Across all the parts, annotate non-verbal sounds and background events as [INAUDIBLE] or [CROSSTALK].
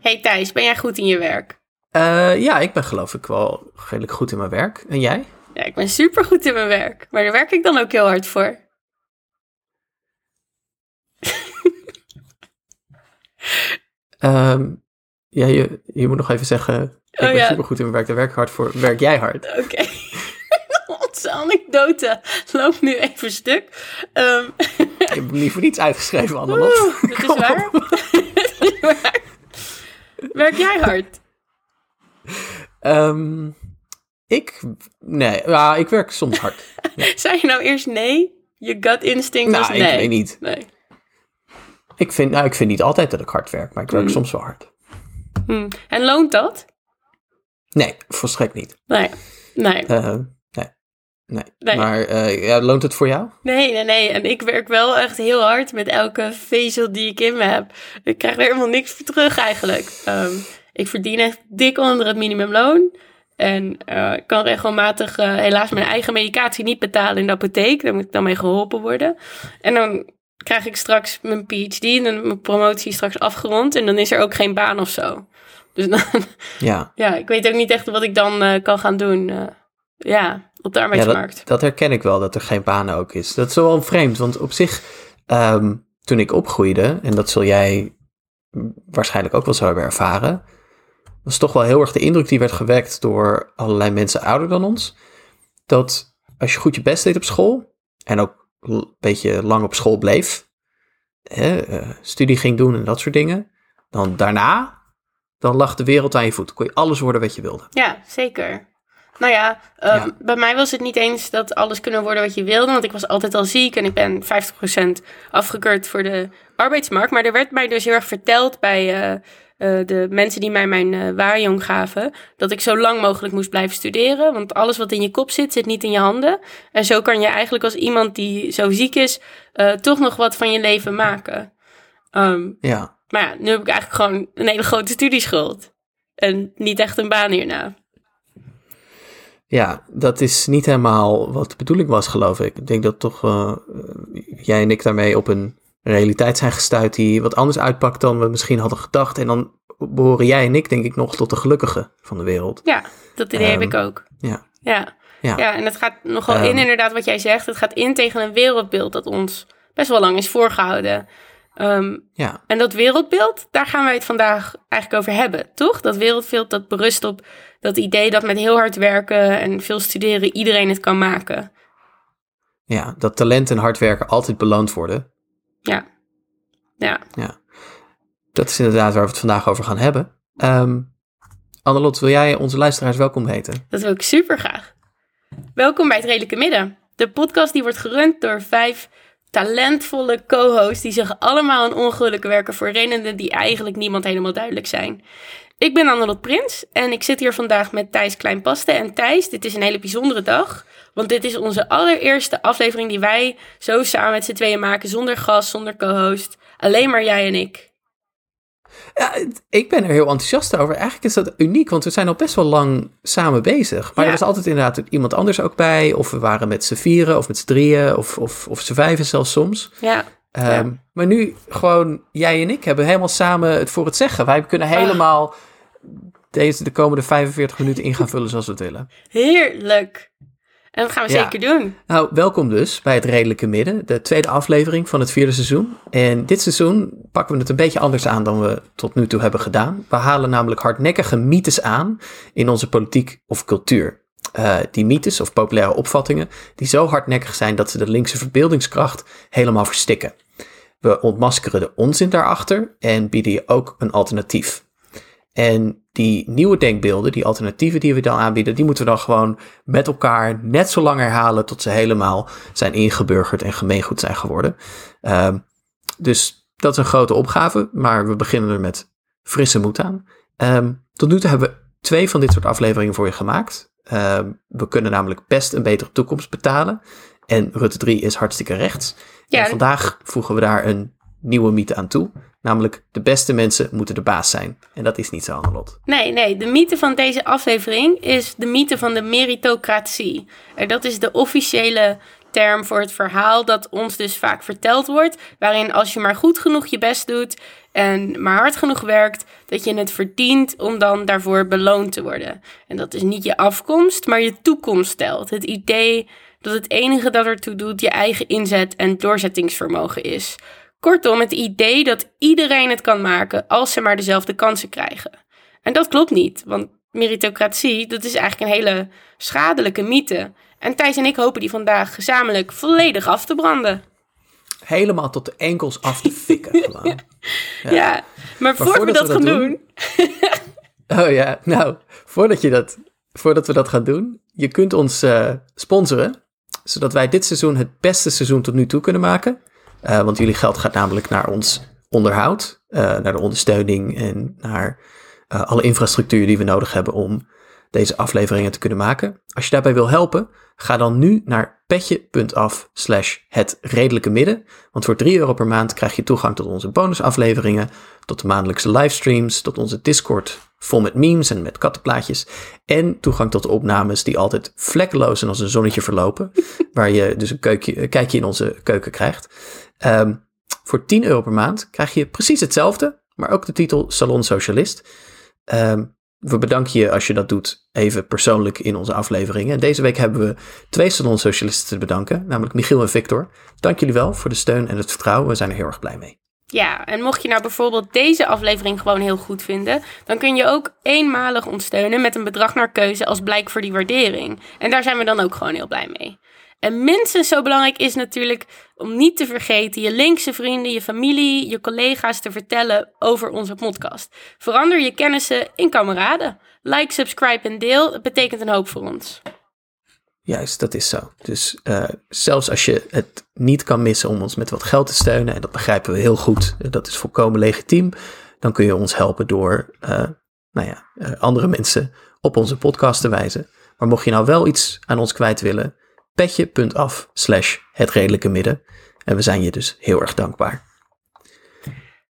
Hey Thijs, ben jij goed in je werk? Uh, ja, ik ben geloof ik wel redelijk goed in mijn werk. En jij? Ja, ik ben super goed in mijn werk. Maar daar werk ik dan ook heel hard voor. um, ja, je, je moet nog even zeggen, ik oh, ben super goed in mijn werk, daar werk ik hard voor. Werk jij hard? Oké. Okay. [LAUGHS] Onze anekdote loopt nu even stuk. Um. Ik heb hem niet voor niets uitgeschreven, Annelot. [LAUGHS] Dat is waar. Werk jij hard? Um, [LAUGHS] ik? Nee, ja, ik werk soms hard. Ja. [LAUGHS] Zei je nou eerst nee? Je gut instinct nou, was nee? ik weet niet. Nee. Ik vind, nou, ik vind niet altijd dat ik hard werk, maar ik werk hmm. soms wel hard. Hmm. En loont dat? Nee, volstrekt niet. Nee, nee. Uh, Nee. nee. Maar uh, ja, loont het voor jou? Nee, nee, nee. En ik werk wel echt heel hard met elke vezel die ik in me heb. Ik krijg er helemaal niks voor terug eigenlijk. Um, ik verdien echt dik onder het minimumloon. En uh, ik kan regelmatig uh, helaas mijn eigen medicatie niet betalen in de apotheek. Daar moet ik dan mee geholpen worden. En dan krijg ik straks mijn PhD en mijn promotie straks afgerond. En dan is er ook geen baan of zo. Dus dan, ja. [LAUGHS] ja, ik weet ook niet echt wat ik dan kan gaan doen. ja, op de arbeidsmarkt. Ja, dat, dat, herken ik wel, dat er geen banen ook is. Dat is wel vreemd, want op zich, um, toen ik opgroeide, en dat zul jij waarschijnlijk ook wel zo hebben ervaren, was toch wel heel erg de indruk die werd gewekt door allerlei mensen ouder dan ons. Dat als je goed je best deed op school en ook een beetje lang op school bleef, hè, uh, studie ging doen en dat soort dingen, dan daarna, dan lag de wereld aan je voet. Kon je alles worden wat je wilde. Ja, zeker. Nou ja, um, bij mij was het niet eens dat alles kunnen worden wat je wilde. Want ik was altijd al ziek en ik ben 50% afgekeurd voor de arbeidsmarkt. Maar er werd mij dus heel erg verteld bij uh, uh, de mensen die mij mijn uh, waarjong gaven. Dat ik zo lang mogelijk moest blijven studeren. Want alles wat in je kop zit, zit niet in je handen. En zo kan je eigenlijk als iemand die zo ziek is, toch nog wat van je leven maken. Um, ja. Maar ja, nu heb ik eigenlijk gewoon een hele grote studieschuld. En niet echt een baan hierna. Ja, dat is niet helemaal wat de bedoeling was, geloof ik. Ik denk dat toch uh, jij en ik daarmee op een realiteit zijn gestuurd die wat anders uitpakt dan we misschien hadden gedacht. En dan behoren jij en ik, denk ik, nog tot de gelukkigen van de wereld. Ja, dat idee heb ik ehm, ook. Ja. ja. Ja. ja, en het gaat nogal um, in, inderdaad, wat jij zegt. Het gaat in tegen een wereldbeeld dat ons best wel lang is voorgehouden. Um, ja. En dat wereldbeeld, daar gaan wij het vandaag eigenlijk over hebben, toch? Dat wereldbeeld dat berust op dat idee dat met heel hard werken en veel studeren iedereen het kan maken. Ja, dat talent en hard werken altijd beloond worden. Ja. Ja. ja. Dat is inderdaad waar we het vandaag over gaan hebben. Um, Annelot, wil jij onze luisteraars welkom heten? Dat wil ik super graag. Welkom bij het Redelijke Midden. De podcast die wordt gerund door vijf talentvolle co-hosts die zich allemaal een ongelukken werken voor redenen die eigenlijk niemand helemaal duidelijk zijn. Ik ben Annelot Prins en ik zit hier vandaag met Thijs Kleinpaste. En Thijs, dit is een hele bijzondere dag, want dit is onze allereerste aflevering die wij zo samen met z'n tweeën maken, zonder gast, zonder co-host. Alleen maar jij en ik. Ja, ik ben er heel enthousiast over. Eigenlijk is dat uniek, want we zijn al best wel lang samen bezig. Maar er was altijd inderdaad iemand anders ook bij. Of we waren met z'n vieren, of met z'n drieën, of, of, of z'n vijven zelfs soms. Ja. Um, Maar nu gewoon jij en ik hebben helemaal samen het voor het zeggen. Wij kunnen helemaal deze de komende 45 minuten in gaan vullen zoals we het willen. Heerlijk. En dat gaan we zeker doen. Nou, welkom dus bij het Redelijke Midden, de tweede aflevering van het vierde seizoen. En dit seizoen pakken we het een beetje anders aan dan we tot nu toe hebben gedaan. We halen namelijk hardnekkige mythes aan in onze politiek of cultuur. Uh, die mythes of populaire opvattingen die zo hardnekkig zijn dat ze de linkse verbeeldingskracht helemaal verstikken. We ontmaskeren de onzin daarachter en bieden je ook een alternatief. En die nieuwe denkbeelden, die alternatieven die we dan aanbieden, die moeten we dan gewoon met elkaar net zo lang herhalen tot ze helemaal zijn ingeburgerd en gemeengoed zijn geworden. Um, dus dat is een grote opgave, maar we beginnen er met frisse moed aan. Um, tot nu toe hebben we twee van dit soort afleveringen voor je gemaakt. Um, we kunnen namelijk best een betere toekomst betalen. En Rutte 3 is hartstikke rechts. Ja, en vandaag voegen we daar een nieuwe mythe aan toe. Namelijk, de beste mensen moeten de baas zijn. En dat is niet zo, Annelot. Nee, nee. De mythe van deze aflevering is de mythe van de meritocratie. En dat is de officiële term voor het verhaal dat ons dus vaak verteld wordt. Waarin als je maar goed genoeg je best doet en maar hard genoeg werkt, dat je het verdient om dan daarvoor beloond te worden. En dat is niet je afkomst, maar je toekomst stelt. Het idee dat het enige dat ertoe doet je eigen inzet en doorzettingsvermogen is. Kortom, het idee dat iedereen het kan maken als ze maar dezelfde kansen krijgen. En dat klopt niet, want meritocratie, dat is eigenlijk een hele schadelijke mythe. En Thijs en ik hopen die vandaag gezamenlijk volledig af te branden. Helemaal tot de enkels af te fikken. [LAUGHS] Gewoon. Ja. ja. maar, voordat, we dat, gaan doen. oh ja, nou, voordat, je dat, voordat we dat gaan doen, je kunt ons uh, sponsoren, zodat wij dit seizoen het beste seizoen tot nu toe kunnen maken. Uh, want jullie geld gaat namelijk naar ons onderhoud, uh, naar de ondersteuning en naar alle infrastructuur die we nodig hebben om deze afleveringen te kunnen maken. Als je daarbij wil helpen, ga dan nu naar petje.af slash het redelijke midden. Want voor 3 euro per maand krijg je toegang tot onze bonusafleveringen, tot de maandelijkse livestreams, tot onze Discord vol met memes en met kattenplaatjes. En toegang tot de opnames die altijd vlekkeloos en als een zonnetje verlopen. [LAUGHS] waar je dus een, keukje, een kijkje in onze keuken krijgt. Um, voor 10 euro per maand krijg je precies hetzelfde, maar ook de titel Salon Socialist. Um, we bedanken je als je dat doet, even persoonlijk in onze afleveringen. Deze week hebben we twee salonsocialisten te bedanken, namelijk Michiel en Victor. Dank jullie wel voor de steun en het vertrouwen. We zijn er heel erg blij mee. Ja, en mocht je nou bijvoorbeeld deze aflevering gewoon heel goed vinden, dan kun je ook eenmalig ontsteunen met een bedrag naar keuze als blijk voor die waardering. En daar zijn we dan ook gewoon heel blij mee. En minstens zo belangrijk is natuurlijk om niet te vergeten je linkse vrienden, je familie, je collega's te vertellen over onze podcast. Verander je kennissen in kameraden. Like, subscribe en deel. Het betekent een hoop voor ons. Juist, dat is zo. Dus uh, zelfs als je het niet kan missen om ons met wat geld te steunen, en dat begrijpen we heel goed, dat is volkomen legitiem, dan kun je ons helpen door uh, nou ja, andere mensen op onze podcast te wijzen. Maar mocht je nou wel iets aan ons kwijt willen, petje.af slash het redelijke midden. En we zijn je dus heel erg dankbaar.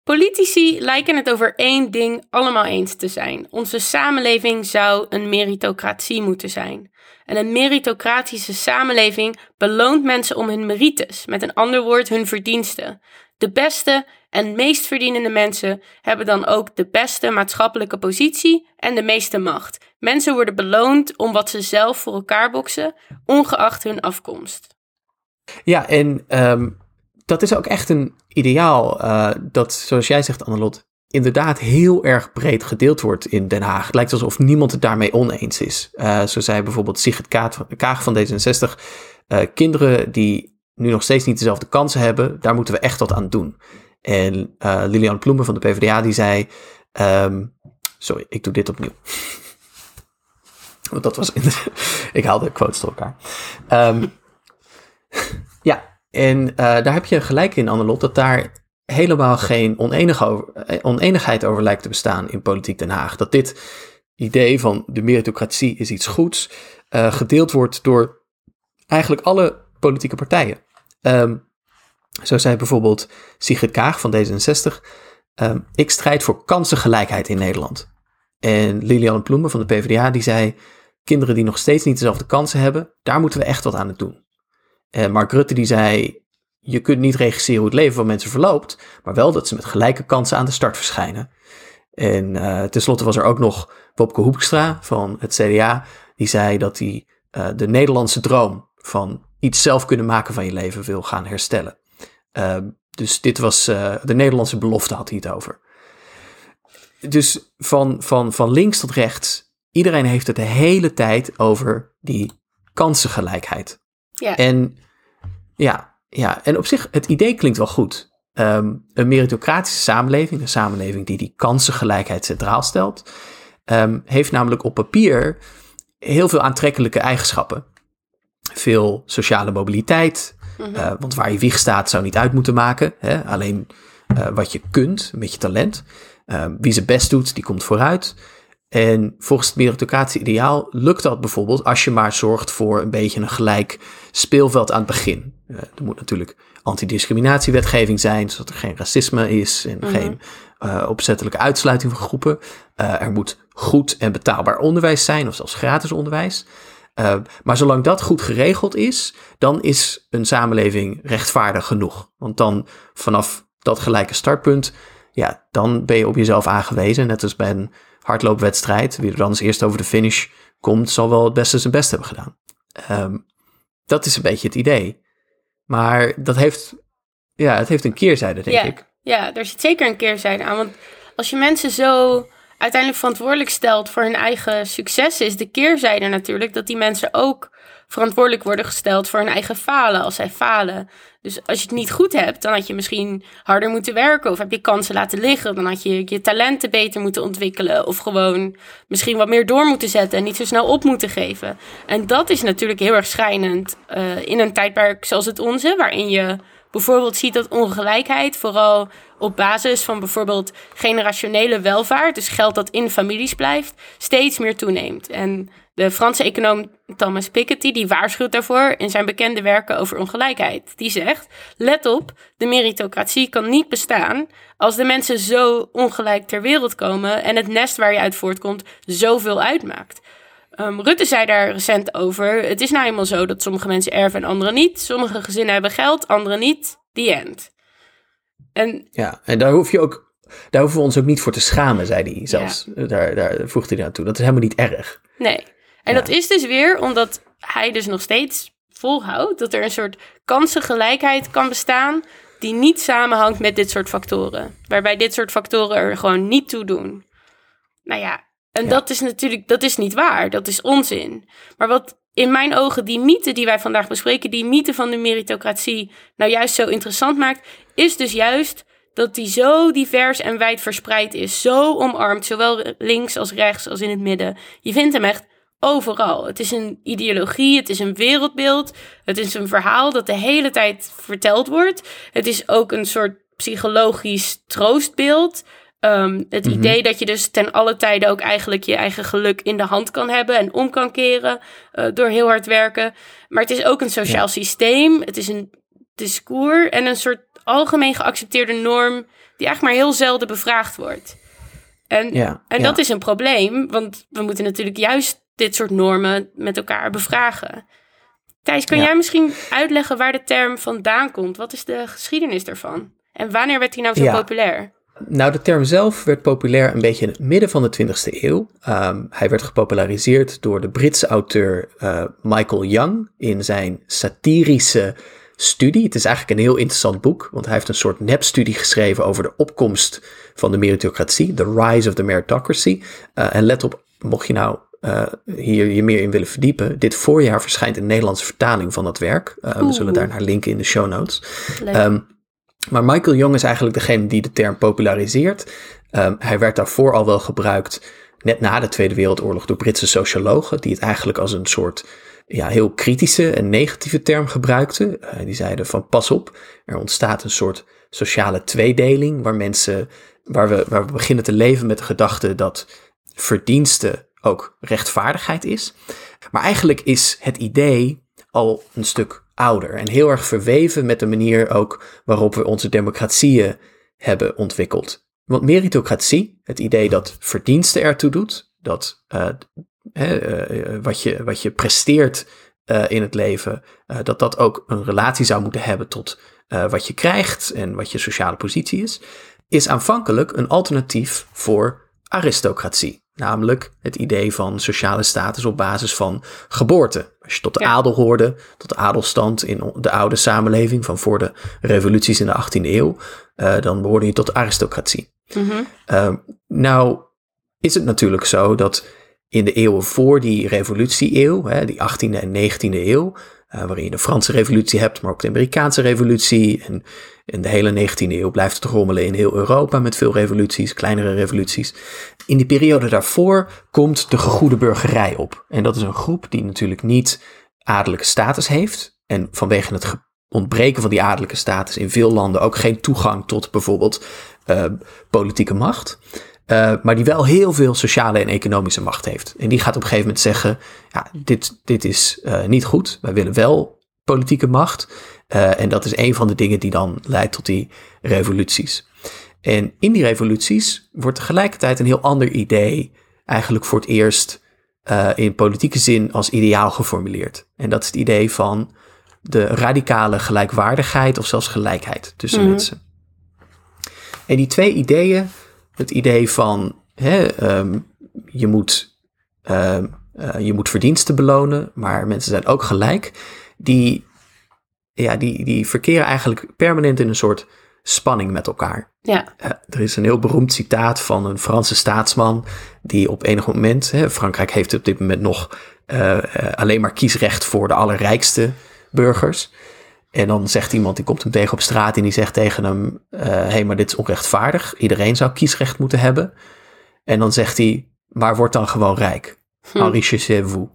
Politici lijken het over één ding allemaal eens te zijn. Onze samenleving zou een meritocratie moeten zijn. En een meritocratische samenleving beloont mensen om hun merites, met een ander woord hun verdiensten. De beste en meest verdienende mensen hebben dan ook de beste maatschappelijke positie en de meeste macht. Mensen worden beloond om wat ze zelf voor elkaar boksen, ongeacht hun afkomst. Ja, en ehm, dat is ook echt een ideaal uh, dat, zoals jij zegt, Annelot, inderdaad heel erg breed gedeeld wordt in Den Haag. Het lijkt alsof niemand het daarmee oneens is. Uh, zo zei bijvoorbeeld Sigrid Kaag van D66, uh, kinderen die nu nog steeds niet dezelfde kansen hebben, daar moeten we echt wat aan doen. En Lilian Ploemen van de PvdA die zei, um, sorry, ik doe dit opnieuw. [LAUGHS] Want dat was, in de, [LAUGHS] ik haalde quotes door elkaar. Um, [LAUGHS] ja, en uh, daar heb je gelijk in, Annelot, dat daar helemaal geen over, eh, oneenigheid over lijkt te bestaan in politiek Den Haag. Dat dit idee van de meritocratie is iets goeds, uh, gedeeld wordt door eigenlijk alle politieke partijen. Um, zo zei bijvoorbeeld Sigrid Kaag van D66, um, ehm, ik strijd voor kansengelijkheid in Nederland. En Liliane Ploemen van de PvdA die zei, kinderen die nog steeds niet dezelfde kansen hebben, daar moeten we echt wat aan het doen. En Mark Rutte die zei, je kunt niet regisseren hoe het leven van mensen verloopt, maar wel dat ze met gelijke kansen aan de start verschijnen. En uh, tenslotte was er ook nog Bobke Hoekstra van het CDA, die zei dat hij uh, de Nederlandse droom van iets zelf kunnen maken van je leven wil gaan herstellen. Dus dit was de Nederlandse belofte, had hij het over. Dus van, van, van links tot rechts, iedereen heeft het de hele tijd over die kansengelijkheid. Ja. En ja, ja, en op zich, het idee klinkt wel goed. Um, een meritocratische samenleving, een samenleving die die kansengelijkheid centraal stelt, um, heeft namelijk op papier heel veel aantrekkelijke eigenschappen veel sociale mobiliteit. Mhm. Eh, want waar je wieg staat zou niet uit moeten maken. Hè? Alleen uh, wat je kunt, met je talent. Uh, wie zijn best doet, die komt vooruit. En volgens het meritocratie-ideaal lukt dat bijvoorbeeld als je maar zorgt voor een beetje een gelijk speelveld aan het begin. er moet natuurlijk antidiscriminatiewetgeving zijn, zodat er geen racisme is en mhm. geen opzettelijke uitsluiting van groepen. er moet goed en betaalbaar onderwijs zijn, of zelfs gratis onderwijs. Uh, maar zolang dat goed geregeld is, dan is een samenleving rechtvaardig genoeg. Want dan vanaf dat gelijke startpunt ja, dan ben je op jezelf aangewezen. Net als bij een hardloopwedstrijd. Wie er dan als eerste over de finish komt, zal wel het beste zijn best hebben gedaan. Ehm, dat is een beetje het idee. Maar dat heeft, ja, het heeft een keerzijde, denk ik. Ja, er zit zeker een keerzijde aan. Want als je mensen zo uiteindelijk verantwoordelijk stelt voor hun eigen succes, is de keerzijde natuurlijk dat die mensen ook verantwoordelijk worden gesteld voor hun eigen falen als zij falen. Dus als je het niet goed hebt, dan had je misschien harder moeten werken of heb je kansen laten liggen. Dan had je je talenten beter moeten ontwikkelen of gewoon misschien wat meer door moeten zetten en niet zo snel op moeten geven. En dat is natuurlijk heel erg schrijnend uh, in een tijdperk zoals het onze, waarin je bijvoorbeeld ziet dat ongelijkheid vooral op basis van bijvoorbeeld generationele welvaart, dus geld dat in families blijft, steeds meer toeneemt. En de Franse econoom Thomas Piketty die waarschuwt daarvoor in zijn bekende werken over ongelijkheid. Die zegt: Let op, de meritocratie kan niet bestaan als de mensen zo ongelijk ter wereld komen en het nest waar je uit voortkomt zoveel uitmaakt. Um, Rutte zei daar recent over: Het is nou eenmaal zo dat sommige mensen erven en anderen niet. Sommige gezinnen hebben geld, anderen niet. The end. En, ja, en daar hoef je ook. Daar hoeven we ons ook niet voor te schamen, zei hij zelfs. Daar, daar voegde hij aan toe. Dat is helemaal niet erg. Nee. En dat is dus weer omdat hij dus nog steeds volhoudt dat er een soort kansengelijkheid kan bestaan die niet samenhangt met dit soort factoren. Waarbij dit soort factoren er gewoon niet toe doen. Nou ja, en dat is natuurlijk, dat is niet waar. Dat is onzin. Maar wat in mijn ogen die mythe die wij vandaag bespreken, die mythe van de meritocratie, nou juist zo interessant maakt, is dus juist dat die zo divers en wijd verspreid is. Zo omarmd, zowel links als rechts als in het midden. Je vindt hem echt overal. Het is een ideologie, het is een wereldbeeld, het is een verhaal dat de hele tijd verteld wordt. Het is ook een soort psychologisch troostbeeld. Ehm, het mhm. idee dat je dus ten alle tijde ook eigenlijk je eigen geluk in de hand kan hebben en om kan keren uh, door heel hard werken. Maar het is ook een sociaal systeem. Het is een discours en een soort algemeen geaccepteerde norm die eigenlijk maar heel zelden bevraagd wordt. En, ja, en dat is een probleem, want we moeten natuurlijk juist dit soort normen met elkaar bevragen. Thijs, kan jij misschien uitleggen waar de term vandaan komt? Wat is de geschiedenis daarvan? En wanneer werd hij nou zo populair? Nou, de term zelf werd populair een beetje in het midden van de 20e eeuw. Um, hij werd gepopulariseerd door de Britse auteur uh, Michael Young in zijn satirische studie. Het is eigenlijk een heel interessant boek, want hij heeft een soort nepstudie geschreven over de opkomst van de meritocratie, The Rise of the Meritocracy. Uh, en let op, mocht je nou uh, hier je meer in willen verdiepen, dit voorjaar verschijnt een Nederlandse vertaling van dat werk. Uh, we zullen daar naar linken in de show notes. Um, maar Michael Young is eigenlijk degene die de term populariseert. Um, hij werd daarvoor al wel gebruikt, net na de Tweede Wereldoorlog, door Britse sociologen, die het eigenlijk als een soort ja, heel kritische en negatieve term gebruikten. Uh, die zeiden van pas op, er ontstaat een soort sociale tweedeling, waar mensen, waar we, waar we beginnen te leven met de gedachte dat verdiensten ook rechtvaardigheid is. Maar eigenlijk is het idee al een stuk ouder en heel erg verweven met de manier ook waarop we onze democratieën hebben ontwikkeld. Want meritocratie, het idee dat verdienste ertoe doet, dat uh, uh, wat, je, wat je presteert uh, in het leven, dat dat ook een relatie zou moeten hebben tot wat je krijgt en wat je sociale positie is, is aanvankelijk een alternatief voor aristocratie. Namelijk het idee van sociale status op basis van geboorte. Als je tot de adel hoorde, tot de adelstand in de oude samenleving van voor de revoluties in de 18e eeuw, uh, dan behoorde je tot de aristocratie. Mm nou is het natuurlijk zo dat in de eeuwen voor die revolutie-eeuw, die 18e en 19e eeuw, waarin je de Franse revolutie hebt, maar ook de Amerikaanse revolutie. En in de hele 19e eeuw blijft het rommelen in heel Europa met veel revoluties, kleinere revoluties. In die periode daarvoor komt de gegoede burgerij op. En dat is een groep die natuurlijk niet adellijke status heeft. En vanwege het ontbreken van die adellijke status in veel landen ook geen toegang tot bijvoorbeeld uh, politieke macht. Uh, maar die wel heel veel sociale en economische macht heeft. En die gaat op een gegeven moment zeggen: ja, dit, dit is uh, niet goed. Wij willen wel politieke macht. Uh, en dat is een van de dingen die dan leidt tot die revoluties. En in die revoluties wordt tegelijkertijd een heel ander idee eigenlijk voor het eerst in politieke zin als ideaal geformuleerd. En dat is het idee van de radicale gelijkwaardigheid of zelfs gelijkheid tussen mm. mensen. En die twee ideeën, het idee van hè, ehm, je, moet, ehm, eh, je moet verdiensten belonen, maar mensen zijn ook gelijk, die, ja, die, die verkeren eigenlijk permanent in een soort spanning met elkaar. Ja. Uh, er is een heel beroemd citaat van een Franse staatsman die op enig moment, hè, Frankrijk heeft op dit moment nog uh, alleen maar kiesrecht voor de allerrijkste burgers. En dan zegt iemand, die komt hem tegen op straat en die zegt tegen hem, hé, hey, maar dit is onrechtvaardig. Iedereen zou kiesrecht moeten hebben. En dan zegt hij, maar word dan gewoon rijk. Hm. Enrichissez-vous.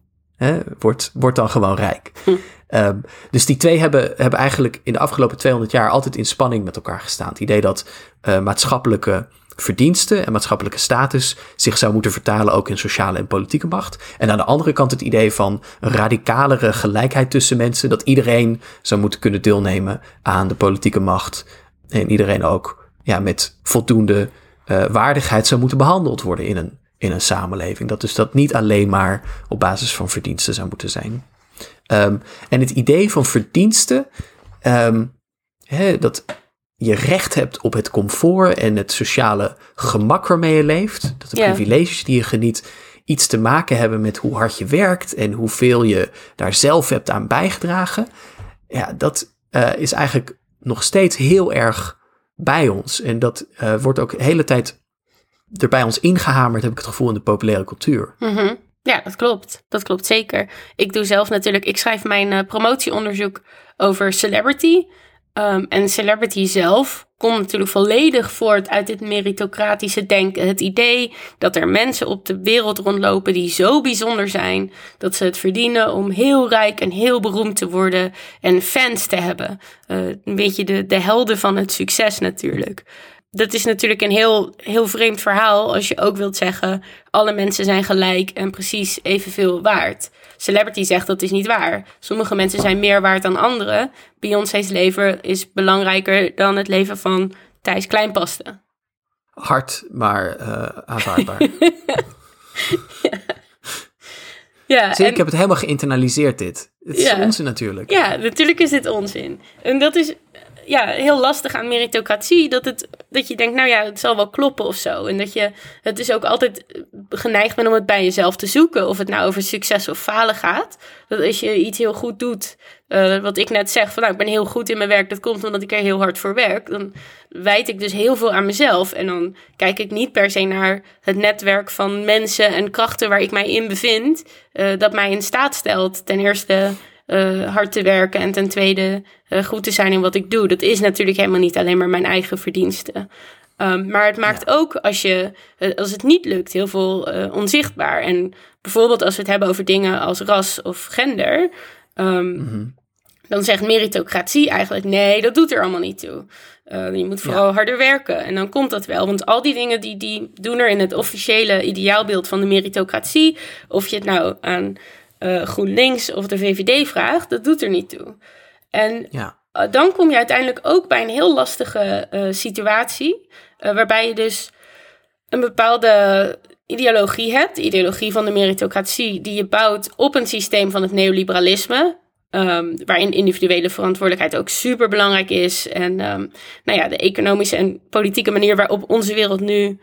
Word, word dan gewoon rijk. Hm. Um, dus die twee hebben, hebben eigenlijk in de afgelopen 200 jaar altijd in spanning met elkaar gestaan. Het idee dat uh, maatschappelijke verdiensten en maatschappelijke status zich zou moeten vertalen ook in sociale en politieke macht. En aan de andere kant het idee van een radicalere gelijkheid tussen mensen, dat iedereen zou moeten kunnen deelnemen aan de politieke macht en iedereen ook ja, met voldoende uh, waardigheid zou moeten behandeld worden in een, in een samenleving. Dat dus dat niet alleen maar op basis van verdiensten zou moeten zijn. Um, en het idee van verdiensten, um, hè, dat je recht hebt op het comfort en het sociale gemak waarmee je leeft, dat de privileges die je geniet iets te maken hebben met hoe hard je werkt en hoeveel je daar zelf hebt aan bijgedragen, ja, dat uh, is eigenlijk nog steeds heel erg bij ons. En dat uh, wordt ook de hele tijd er bij ons ingehamerd, heb ik het gevoel, in de populaire cultuur. Mm -hmm. Ja, dat klopt. Dat klopt zeker. Ik doe zelf natuurlijk, ik schrijf mijn uh, promotieonderzoek over celebrity. Um, en celebrity zelf komt natuurlijk volledig voort uit dit meritocratische denken. Het idee dat er mensen op de wereld rondlopen die zo bijzonder zijn dat ze het verdienen om heel rijk en heel beroemd te worden en fans te hebben. Uh, een beetje de, de helden van het succes natuurlijk dat is natuurlijk een heel, heel vreemd verhaal als je ook wilt zeggen: alle mensen zijn gelijk en precies evenveel waard. Celebrity zegt dat is niet waar. Sommige mensen zijn meer waard dan anderen. Beyoncé's leven is belangrijker dan het leven van Thijs Kleinpaste. Hard, maar uh, aanvaardbaar. [LAUGHS] ja. Ja, Zie, en, ik heb het helemaal geïnternaliseerd dit. Het is ja, onzin natuurlijk. Ja, natuurlijk is dit onzin. En dat is ja, heel lastig aan meritocratie. Dat, het, dat je denkt, nou ja, het zal wel kloppen of zo. En dat je het dus ook altijd geneigd bent om het bij jezelf te zoeken. Of het nou over succes of falen gaat. Dat als je iets heel goed doet, uh, wat ik net zeg, van nou, ik ben heel goed in mijn werk. Dat komt omdat ik er heel hard voor werk. Dan wijd ik dus heel veel aan mezelf. En dan kijk ik niet per se naar het netwerk van mensen en krachten waar ik mij in bevind. Uh, dat mij in staat stelt ten eerste uh, hard te werken en ten tweede uh, goed te zijn in wat ik doe. Dat is natuurlijk helemaal niet alleen maar mijn eigen verdiensten. Um, maar het maakt ook als, je, uh, als het niet lukt heel veel onzichtbaar. En bijvoorbeeld als we het hebben over dingen als ras of gender. Um, mm -hmm. Dan zegt meritocratie eigenlijk: nee, dat doet er allemaal niet toe. je moet vooral ja. harder werken. En dan komt dat wel. Want al die dingen die, die doen er in het officiële ideaalbeeld van de meritocratie. Of je het nou aan uh, GroenLinks of de VVD vraagt, dat doet er niet toe. En ja. uh, dan kom je uiteindelijk ook bij een heel lastige uh, situatie, waarbij je dus een bepaalde ideologie hebt, de ideologie van de meritocratie, die je bouwt op een systeem van het neoliberalisme. Um, waarin individuele verantwoordelijkheid ook super belangrijk is. En um, nou ja, de economische en politieke manier waarop onze wereld nu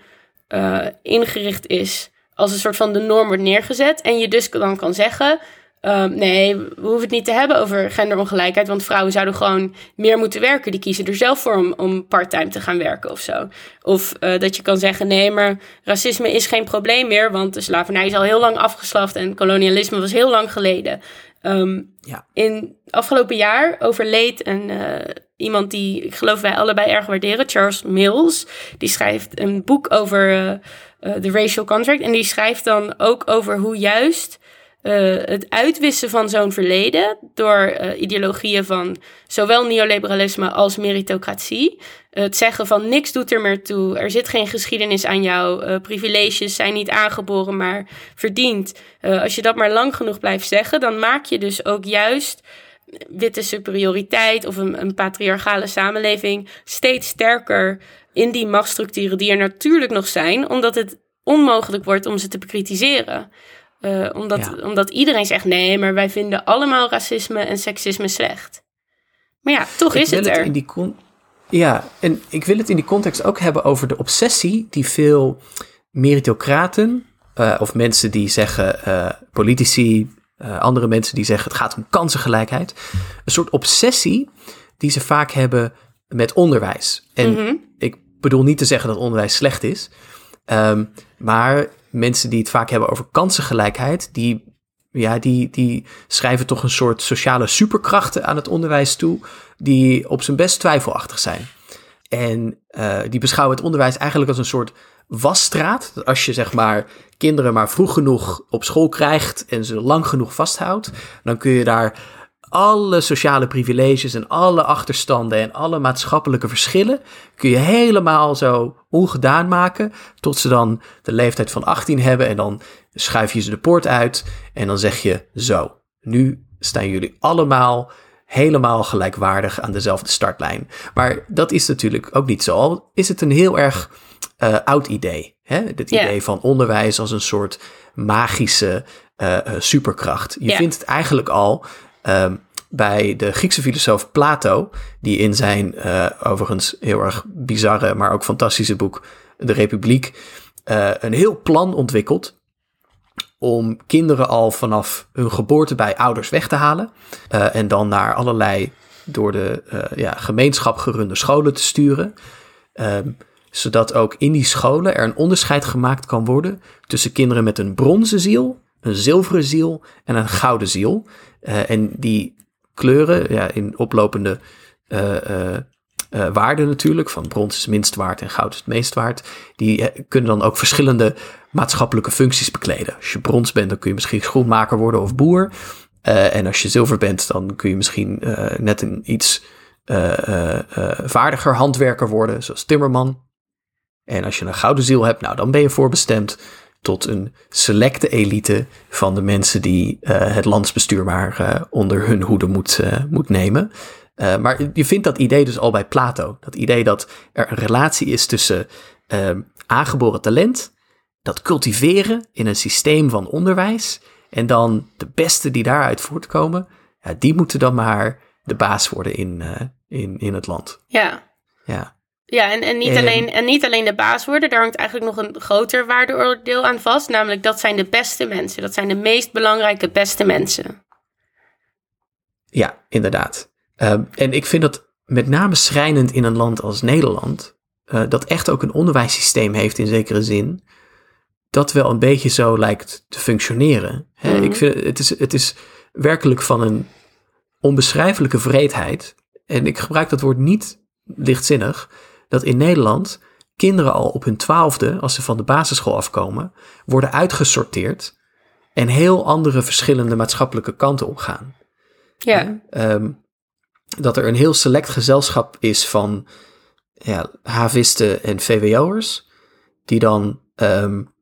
ingericht is, als een soort van de norm wordt neergezet. En je dus dan kan zeggen. Um, nee, we hoeven het niet te hebben over genderongelijkheid. Want vrouwen zouden gewoon meer moeten werken. Die kiezen er zelf voor om, om part-time te gaan werken of zo. Of uh, dat je kan zeggen: nee, maar racisme is geen probleem meer. Want de slavernij is al heel lang afgeschaft. En kolonialisme was heel lang geleden. Um, ja. In afgelopen jaar overleed een, uh, iemand die ik geloof wij allebei erg waarderen, Charles Mills. Die schrijft een boek over. Uh, uh, de racial contract. En die schrijft dan ook over hoe juist uh, het uitwissen van zo'n verleden door uh, ideologieën van zowel neoliberalisme als meritocratie. het zeggen van niks doet er meer toe, er zit geen geschiedenis aan jou, privileges zijn niet aangeboren maar verdiend. als je dat maar lang genoeg blijft zeggen, dan maak je dus ook juist witte superioriteit of een, een patriarchale samenleving steeds sterker in die machtsstructuren die er natuurlijk nog zijn, omdat het onmogelijk wordt om ze te bekritiseren. Uh, omdat, ja. omdat iedereen zegt nee, maar wij vinden allemaal racisme en seksisme slecht. Maar ja, toch ik is het er. in die Ja, en ik wil het in die context ook hebben over de obsessie die veel meritocraten uh, of mensen die zeggen, uh, politici, andere mensen die zeggen het gaat om kansengelijkheid, een soort obsessie die ze vaak hebben met onderwijs. En mm -hmm. ik bedoel niet te zeggen dat onderwijs slecht is, um, maar mensen die het vaak hebben over kansengelijkheid, die ja, die, die schrijven toch een soort sociale superkrachten aan het onderwijs toe, die op zijn best twijfelachtig zijn. En uh, die beschouwen het onderwijs eigenlijk als een soort wasstraat. Als je zeg maar kinderen maar vroeg genoeg op school krijgt en ze lang genoeg vasthoudt, dan kun je daar alle sociale privileges en alle achterstanden en alle maatschappelijke verschillen kun je helemaal zo ongedaan maken tot ze dan de leeftijd van 18 hebben en dan schuif je ze de poort uit en dan zeg je zo, nu staan jullie allemaal helemaal gelijkwaardig aan dezelfde startlijn. Maar dat is natuurlijk ook niet zo. Al is het een heel erg uh, oud idee. Hè? Het idee van onderwijs als een soort magische uh, superkracht. Je yeah. vindt het eigenlijk al um, bij de Griekse filosoof Plato, die in zijn uh, overigens heel erg bizarre, maar ook fantastische boek De Republiek een heel plan ontwikkelt om kinderen al vanaf hun geboorte bij ouders weg te halen en dan naar allerlei door de ja, gemeenschap gerunde scholen te sturen. Um, zodat ook in die scholen er een onderscheid gemaakt kan worden tussen kinderen met een bronzen ziel, een zilveren ziel en een gouden ziel. Uh, en die kleuren, ja, in oplopende uh, uh, waarden natuurlijk, van brons is minst waard en goud is het meest waard, die kunnen dan ook verschillende maatschappelijke functies bekleden. Als je brons bent, dan kun je misschien schoenmaker worden of boer. en als je zilver bent, dan kun je misschien net een iets vaardiger handwerker worden, zoals timmerman. En als je een gouden ziel hebt, nou dan ben je voorbestemd tot een selecte elite van de mensen die uh, het landsbestuur maar uh, onder hun hoede moet, uh, moet nemen. maar je vindt dat idee dus al bij Plato. Dat idee dat er een relatie is tussen aangeboren talent, dat cultiveren in een systeem van onderwijs en dan de beste die daaruit voortkomen, ja, die moeten dan maar de baas worden in, in, in het land. Ja. Ja. Ja, en, en, niet alleen, en niet alleen de baas worden, daar hangt eigenlijk nog een groter waardeoordeel aan vast. Namelijk, dat zijn de beste mensen. Dat zijn de meest belangrijke, beste mensen. Ja, inderdaad. Uh, en ik vind dat met name schrijnend in een land als Nederland, uh, dat echt ook een onderwijssysteem heeft in zekere zin, dat wel een beetje zo lijkt te functioneren. Mm -hmm. Ik vind het is, het is werkelijk van een onbeschrijfelijke vreedheid. En ik gebruik dat woord niet lichtzinnig dat in Nederland kinderen al op hun twaalfde, als ze van de basisschool afkomen, worden uitgesorteerd en heel andere verschillende maatschappelijke kanten opgaan. Ja. Um, dat er een heel select gezelschap is van ja, havisten en VWO'ers, die dan um,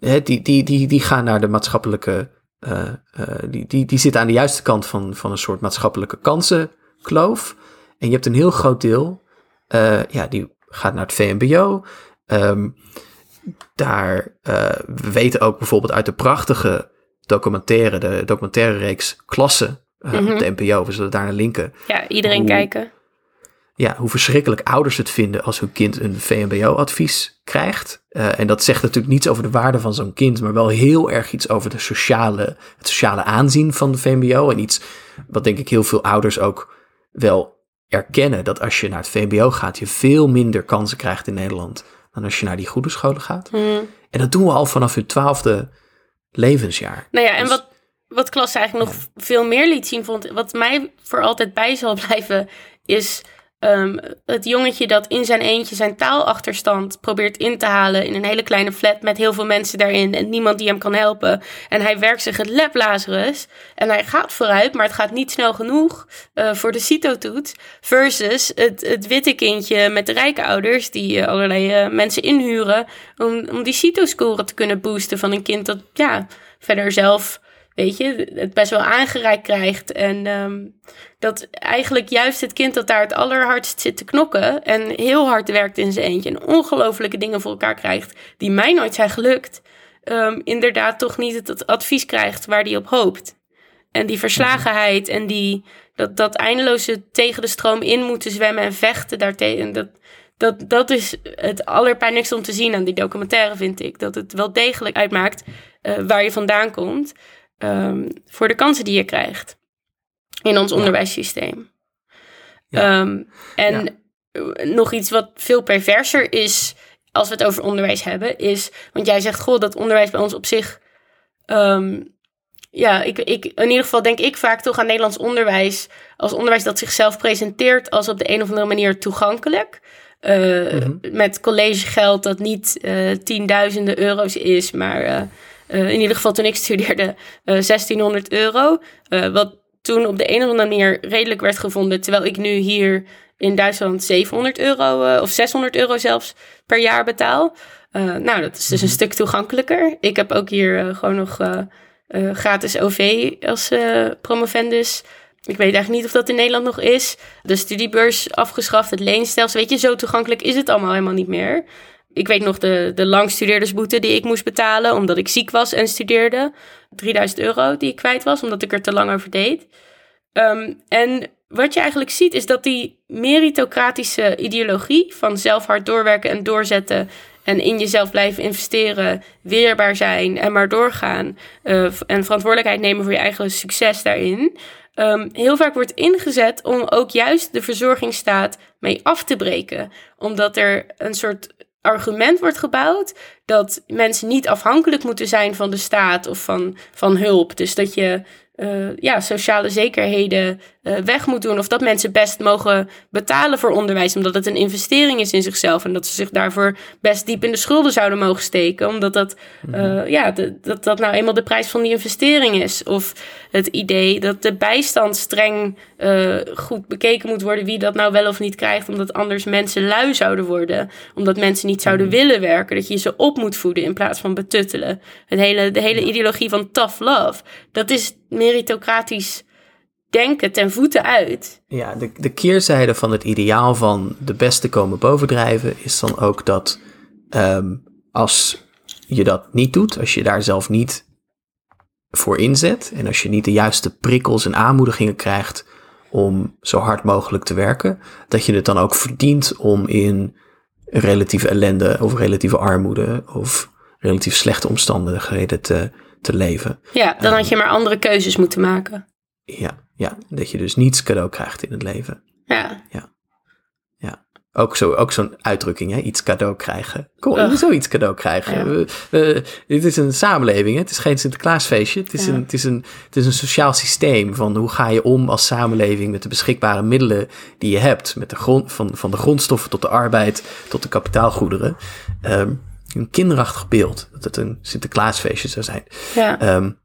die, die, die, die gaan naar de maatschappelijke. Uh, uh, die, die, die zitten aan de juiste kant van, van een soort maatschappelijke kansenkloof. En je hebt een heel groot deel, uh, ja, die gaat naar het VMBO. Um, daar, uh, we weten ook bijvoorbeeld uit de prachtige documentaire, de documentaire reeks Klassen uh, mm -hmm. op de NPO, we zullen daar naar linken. Ja, iedereen hoe, kijken. Ja, hoe verschrikkelijk ouders het vinden als hun kind een VMBO-advies krijgt. Uh, en dat zegt natuurlijk niets over de waarde van zo'n kind, maar wel heel erg iets over de sociale, het sociale aanzien van de VMBO. En iets wat denk ik heel veel ouders ook wel erkennen dat als je naar het VMBO gaat, je veel minder kansen krijgt in Nederland dan als je naar die goede scholen gaat. Mm. En dat doen we al vanaf hun twaalfde levensjaar. Nou ja, en dus, wat, wat Klas eigenlijk nog veel meer liet zien, vond, wat mij voor altijd bij zal [LAUGHS] blijven, is Um, het jongetje dat in zijn eentje zijn taalachterstand probeert in te halen in een hele kleine flat met heel veel mensen daarin en niemand die hem kan helpen. En hij werkt zich het lab Lazarus en hij gaat vooruit, maar het gaat niet snel genoeg uh, voor de CITO-toets. Versus het, het witte kindje met de rijke ouders die uh, allerlei uh, mensen inhuren om, om die CITO-score te kunnen boosten van een kind dat ja, verder zelf weet je, het best wel aangereikt krijgt. En um, dat eigenlijk juist het kind dat daar het allerhardst zit te knokken en heel hard werkt in zijn eentje en ongelofelijke dingen voor elkaar krijgt die mij nooit zijn gelukt, um, inderdaad toch niet het advies krijgt waar die op hoopt. En die verslagenheid en die, Dat, dat eindeloze tegen de stroom in moeten zwemmen en vechten daartegen. Dat, dat, dat is het allerpijnlijkste om te zien aan die documentaire, vind ik. Dat het wel degelijk uitmaakt uh, waar je vandaan komt. Um, voor de kansen die je krijgt in ons onderwijssysteem. Ja. Um, en nog iets wat veel perverser is als we het over onderwijs hebben, is, want jij zegt, goh, dat onderwijs bij ons op zich, um, ja, ik, ik, in ieder geval denk ik vaak toch aan Nederlands onderwijs als onderwijs dat zichzelf presenteert als op de een of andere manier toegankelijk. Uh, mm Met collegegeld dat niet uh, tienduizenden euro's is, maar uh, in ieder geval toen ik studeerde 1600 euro. wat toen op de een of andere manier redelijk werd gevonden, terwijl ik nu hier in Duitsland 700 euro of 600 euro zelfs per jaar betaal. nou, dat is dus een mhm. stuk toegankelijker. Ik heb ook hier gewoon nog gratis OV als promovendus. Ik weet eigenlijk niet of dat in Nederland nog is. De studiebeurs afgeschaft, het leenstelsel. Weet je, zo toegankelijk is het allemaal helemaal niet meer. Ik weet nog de, de langstudeerdersboete die ik moest betalen omdat ik ziek was en studeerde. 3000 euro die ik kwijt was omdat ik er te lang over deed. Ehm, en wat je eigenlijk ziet is dat die meritocratische ideologie van zelf hard doorwerken en doorzetten en in jezelf blijven investeren, weerbaar zijn en maar doorgaan uh, en verantwoordelijkheid nemen voor je eigen succes daarin, um, heel vaak wordt ingezet om ook juist de verzorgingsstaat mee af te breken. Omdat er een soort argument wordt gebouwd dat mensen niet afhankelijk moeten zijn van de staat of van, van hulp. Dus dat je uh, ja, sociale zekerheden uh, weg moet doen. Of dat mensen best mogen betalen voor onderwijs, omdat het een investering is in zichzelf. En dat ze zich daarvoor best diep in de schulden zouden mogen steken. Omdat dat, uh, ja, dat dat nou eenmaal de prijs van die investering is. Of het idee dat de bijstand streng goed bekeken moet worden wie dat nou wel of niet krijgt. Omdat anders mensen lui zouden worden. Omdat mensen niet zouden mhm. willen werken. Dat je ze op moet voeden in plaats van betuttelen. Het hele, de hele ideologie van tough love. Dat is meritocratisch denken ten voeten uit. Ja, de, de keerzijde van het ideaal van de beste komen bovendrijven is dan ook dat um, als je dat niet doet, als je daar zelf niet voor inzet en als je niet de juiste prikkels en aanmoedigingen krijgt om zo hard mogelijk te werken, dat je het dan ook verdient om in relatieve ellende of relatieve armoede of relatief slechte omstandigheden te, te leven. Ja, dan had je maar andere keuzes moeten maken. Ja, ja, dat je dus niets cadeau krijgt in het leven. Ja. Ja. ja. Ook, zo, ook zo'n uitdrukking, hè? iets cadeau krijgen. Kom, Ugh. zoiets cadeau krijgen. Ja. dit is een samenleving, hè? het is geen Sinterklaasfeestje. Het is, een, het, is een, het is een sociaal systeem van hoe ga je om als samenleving met de beschikbare middelen die je hebt. Met de grond, van, van de grondstoffen tot de arbeid tot de kapitaalgoederen. Um, een kinderachtig beeld. Dat het een Sinterklaasfeestje zou zijn. Ja. Um,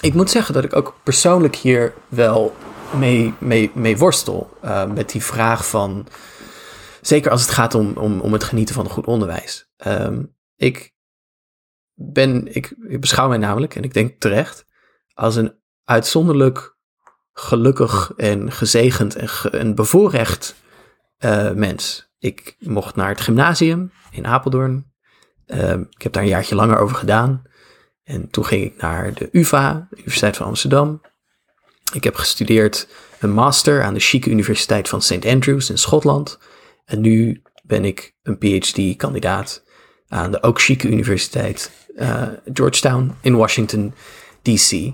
ik moet zeggen dat ik ook persoonlijk hier wel mee, mee, mee worstel. Uh, met die vraag van. Zeker als het gaat om, om, om het genieten van een goed onderwijs. Um, ik ben. Ik, ik beschouw mij namelijk, en ik denk terecht. als een uitzonderlijk gelukkig en gezegend en, ge, en bevoorrecht uh, mens. Ik mocht naar het gymnasium in Apeldoorn. Uh, ik heb daar een jaartje langer over gedaan. En toen ging ik naar de UvA, Universiteit van Amsterdam. Ik heb gestudeerd een master aan de chique Universiteit van St. Andrews in Schotland. En nu ben ik een PhD-kandidaat aan de ook chique Universiteit uh, Georgetown in Washington, D.C.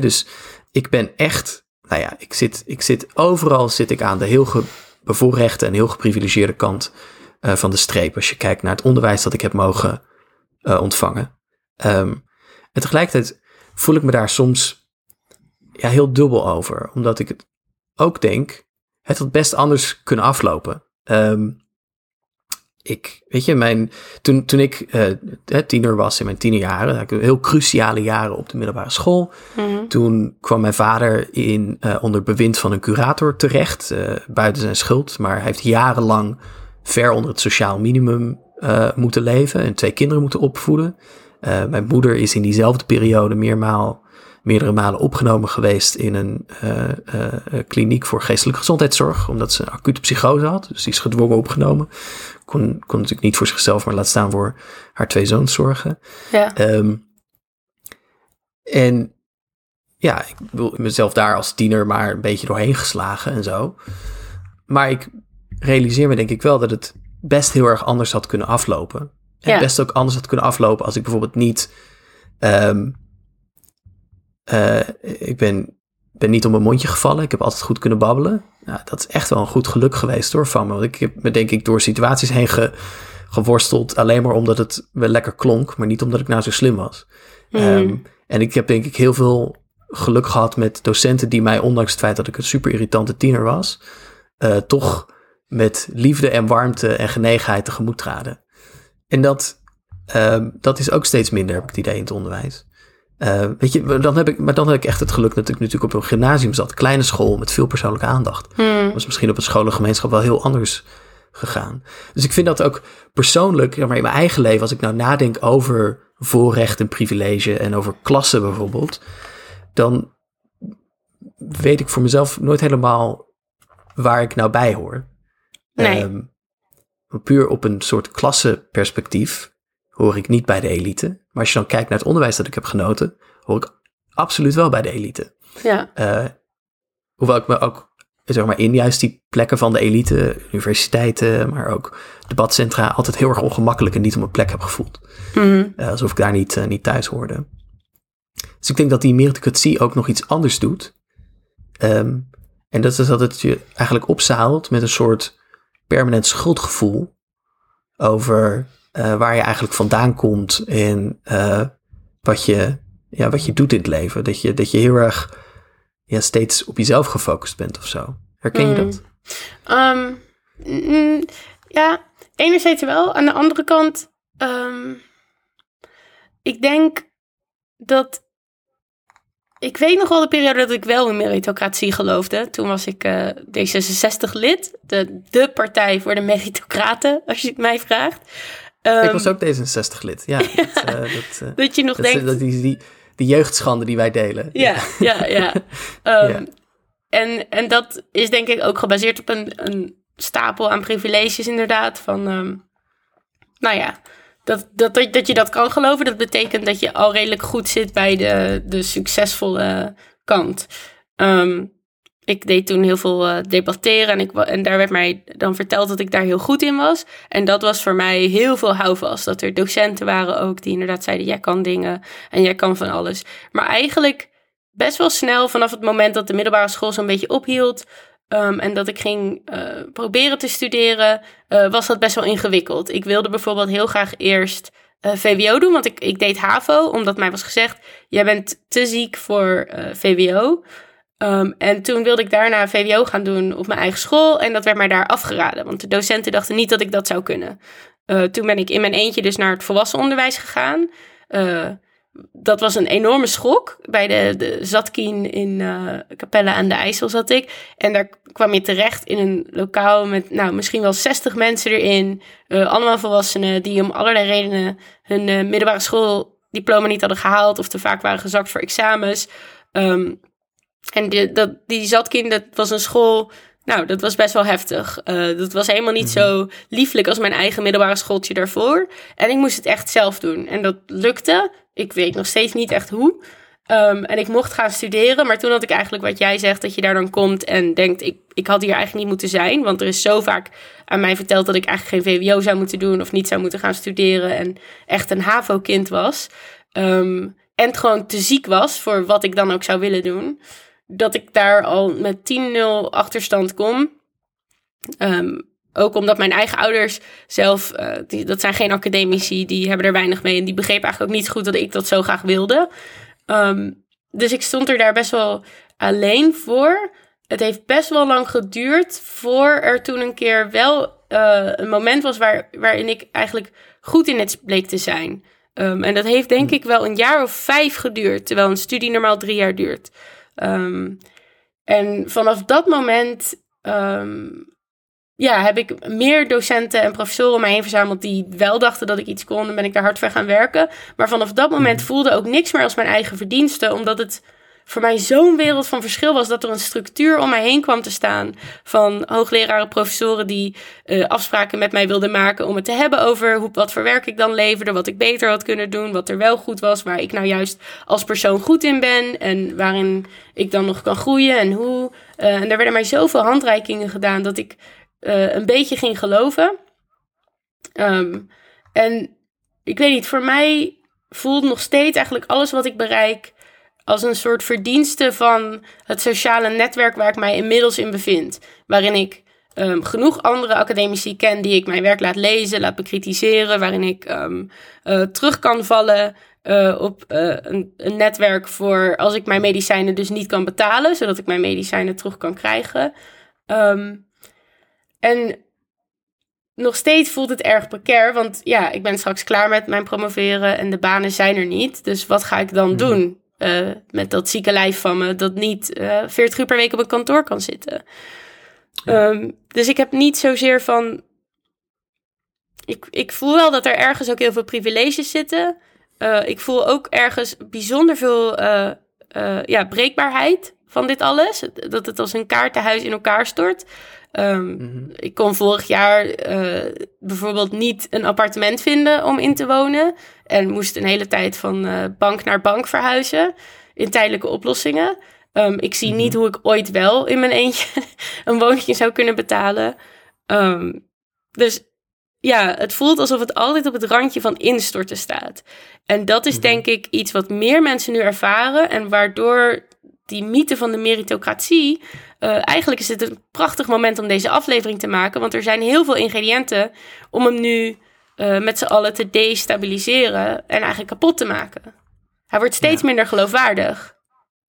dus ik ben echt, nou ja, ik zit, ik zit overal zit ik aan de heel bevoorrechte en heel geprivilegeerde kant uh, van de streep. Als je kijkt naar het onderwijs dat ik heb mogen uh, ontvangen. Um, en tegelijkertijd voel ik me daar soms ja, heel dubbel over. Omdat ik het ook denk, het had best anders kunnen aflopen. Um, ik, weet je, mijn, toen, toen ik uh, tiener was in mijn tienerjaren, had ik heel cruciale jaren op de middelbare school. Mm-hmm. Toen kwam mijn vader in, uh, onder bewind van een curator terecht, uh, buiten zijn schuld. Maar hij heeft jarenlang ver onder het sociaal minimum moeten leven en twee kinderen moeten opvoeden. Uh, mijn moeder is in diezelfde periode meermaal, meerdere malen opgenomen geweest in een uh, kliniek voor geestelijke gezondheidszorg, omdat ze een acute psychose had. Dus die is gedwongen opgenomen. Kon, kon natuurlijk niet voor zichzelf, maar laat staan voor haar twee zoons zorgen. Ja. Um, en ja, ik wil mezelf daar als tiener maar een beetje doorheen geslagen en zo. Maar ik realiseer me denk ik wel dat het best heel erg anders had kunnen aflopen. En Ja. best ook anders had kunnen aflopen als ik bijvoorbeeld niet. ehm, eh, ik ben, ben niet om mijn mondje gevallen. Ik heb altijd goed kunnen babbelen. Nou, dat is echt wel een goed geluk geweest hoor van me. Want ik heb me denk ik door situaties heen ge- geworsteld. Alleen maar omdat het wel lekker klonk. Maar niet omdat ik nou zo slim was. Mhm. Ehm, en ik heb denk ik heel veel geluk gehad met docenten die mij, ondanks het feit dat ik een super irritante tiener was, eh, toch met liefde en warmte en genegenheid tegemoet traden. En dat, ehm, dat is ook steeds minder, heb ik het idee, in het onderwijs. Eh, weet je, dan heb ik, maar dan heb ik echt het geluk dat ik natuurlijk op een gymnasium zat, kleine school met veel persoonlijke aandacht. Hmm. was misschien op een scholengemeenschap wel heel anders gegaan. Dus ik vind dat ook persoonlijk, maar in mijn eigen leven, als ik nou nadenk over voorrecht en privilege en over klassen bijvoorbeeld, dan weet ik voor mezelf nooit helemaal waar ik nou bij hoor. Nee. Ehm, puur op een soort klassenperspectief hoor ik niet bij de elite. Maar als je dan kijkt naar het onderwijs dat ik heb genoten, hoor ik absoluut wel bij de elite. Ja. Eh, hoewel ik me ook zeg maar, in juist die plekken van de elite, universiteiten, maar ook debatcentra, altijd heel erg ongemakkelijk en niet op mijn plek heb gevoeld. Mhm. Eh, alsof ik daar niet, eh, niet thuis hoorde. Dus ik denk dat die meritocratie ook nog iets anders doet. Ehm, en dat is dat het je eigenlijk opzadelt met een soort permanent schuldgevoel over eh, waar je eigenlijk vandaan komt en eh, wat, je, ja, wat je doet in het leven. Dat je, dat je heel erg ja, steeds op jezelf gefocust bent of zo. Herken je Mm. dat? Ehm, mm, ja, enerzijds wel. Aan de andere kant, ehm, ik denk dat. Ik weet nog wel de periode dat ik wel in meritocratie geloofde. Toen was ik eh, D66-lid, de, de partij voor de meritocraten, als je het mij vraagt. Ehm, ik was ook D66-lid. Ja, [LAUGHS] dat, eh, dat, eh, dat je nog dat, denkt, dat die, die, die jeugdschande die wij delen. Ja, ja, ja. [LAUGHS] Ehm, Ja. En, en dat is denk ik ook gebaseerd op een, een stapel aan privileges inderdaad. Van, ehm, nou ja, dat, dat, dat, je dat kan geloven, dat betekent dat je al redelijk goed zit bij de, de succesvolle kant. Ehm, ik deed toen heel veel eh, debatteren en, ik, en daar werd mij dan verteld dat ik daar heel goed in was. En dat was voor mij heel veel houvast. Dat er docenten waren ook die inderdaad zeiden, jij kan dingen en jij kan van alles. Maar eigenlijk best wel snel vanaf het moment dat de middelbare school zo'n beetje ophield... ehm, en dat ik ging eh, proberen te studeren, eh, was dat best wel ingewikkeld. Ik wilde bijvoorbeeld heel graag eerst eh, VWO doen, want ik, ik deed HAVO, omdat mij was gezegd: jij bent te ziek voor VWO. Ehm, en toen wilde ik daarna VWO gaan doen op mijn eigen school. En dat werd mij daar afgeraden, want de docenten dachten niet dat ik dat zou kunnen. Toen ben ik in mijn eentje dus naar het volwassenenonderwijs gegaan. Dat was een enorme schok. Bij de, de Zatkien in eh Capelle aan de IJssel zat ik. En daar kwam je terecht in een lokaal met nou, misschien wel 60 mensen erin. Eh, allemaal volwassenen die om allerlei redenen hun eh, middelbare schooldiploma niet hadden gehaald. Of te vaak waren gezakt voor examens. Ehm, en die, dat, die Zatkin, dat was een school... Nou, dat was best wel heftig. Eh, dat was helemaal niet zo lieflijk als mijn eigen middelbare schooltje daarvoor. En ik moest het echt zelf doen. En dat lukte. Ik weet nog steeds niet echt hoe. Ehm, en ik mocht gaan studeren. Maar toen had ik eigenlijk wat jij zegt, dat je daar dan komt en denkt... Ik, ik had hier eigenlijk niet moeten zijn. Want er is zo vaak aan mij verteld dat ik eigenlijk geen VWO zou moeten doen... of niet zou moeten gaan studeren en echt een HAVO-kind was. Ehm, en het gewoon te ziek was voor wat ik dan ook zou willen doen. Dat ik daar al met 10-0 achterstand kom. Ehm, ook omdat mijn eigen ouders zelf, eh, die, dat zijn geen academici, die hebben er weinig mee. En die begrepen eigenlijk ook niet goed dat ik dat zo graag wilde. Ehm, dus ik stond er daar best wel alleen voor. Het heeft best wel lang geduurd voor er toen een keer wel eh, een moment was waar, waarin ik eigenlijk goed in het bleek te zijn. Ehm, en dat heeft denk ik wel een jaar of vijf geduurd, terwijl een studie normaal drie jaar duurt. Ehm, en vanaf dat moment ehm, ja, heb ik meer docenten en professoren om mij heen verzameld die wel dachten dat ik iets kon. En ben ik daar hard voor gaan werken. Maar vanaf dat moment voelde ook niks meer als mijn eigen verdienste, omdat het voor mij zo'n wereld van verschil was dat er een structuur om mij heen kwam te staan van hoogleraren, professoren die uh, afspraken met mij wilden maken om het te hebben over hoe, wat voor werk ik dan leverde, wat ik beter had kunnen doen, wat er wel goed was, waar ik nou juist als persoon goed in ben en waarin ik dan nog kan groeien en hoe. Uh, en daar werden mij zoveel handreikingen gedaan dat ik uh, een beetje ging geloven. Um, en ik weet niet, voor mij voelt nog steeds eigenlijk alles wat ik bereik als een soort verdienste van het sociale netwerk waar ik mij inmiddels in bevind. Waarin ik um, genoeg andere academici ken die ik mijn werk laat lezen, laat bekritiseren, waarin ik um, uh, terug kan vallen uh, op uh, een, een, netwerk voor als ik mijn medicijnen dus niet kan betalen, zodat ik mijn medicijnen terug kan krijgen. Um, en nog steeds voelt het erg precair, want ja, ik ben straks klaar met mijn promoveren en de banen zijn er niet. Dus wat ga ik dan mhm. doen uh, met dat zieke lijf van me dat niet uh, eh, 40 uur per week op een kantoor kan zitten? Um, dus ik heb niet zozeer van. Ik, ik voel wel dat er ergens ook heel veel privileges zitten. Uh, ik voel ook ergens bijzonder veel ja, breekbaarheid van dit alles. Dat het als een kaartenhuis in elkaar stort. Um, Ik kon vorig jaar uh, bijvoorbeeld niet een appartement vinden om in te wonen. En moest een hele tijd van uh, bank naar bank verhuizen in tijdelijke oplossingen. Um, ik zie niet mhm. hoe ik ooit wel in mijn eentje [LAUGHS] een woontje zou kunnen betalen. Um, dus ja, het voelt alsof het altijd op het randje van instorten staat. En dat is mhm. denk ik iets wat meer mensen nu ervaren en waardoor die mythe van de meritocratie. Uh, eigenlijk is het een prachtig moment om deze aflevering te maken. Want er zijn heel veel ingrediënten om hem nu uh, met z'n allen te destabiliseren en eigenlijk kapot te maken. Hij wordt steeds minder geloofwaardig.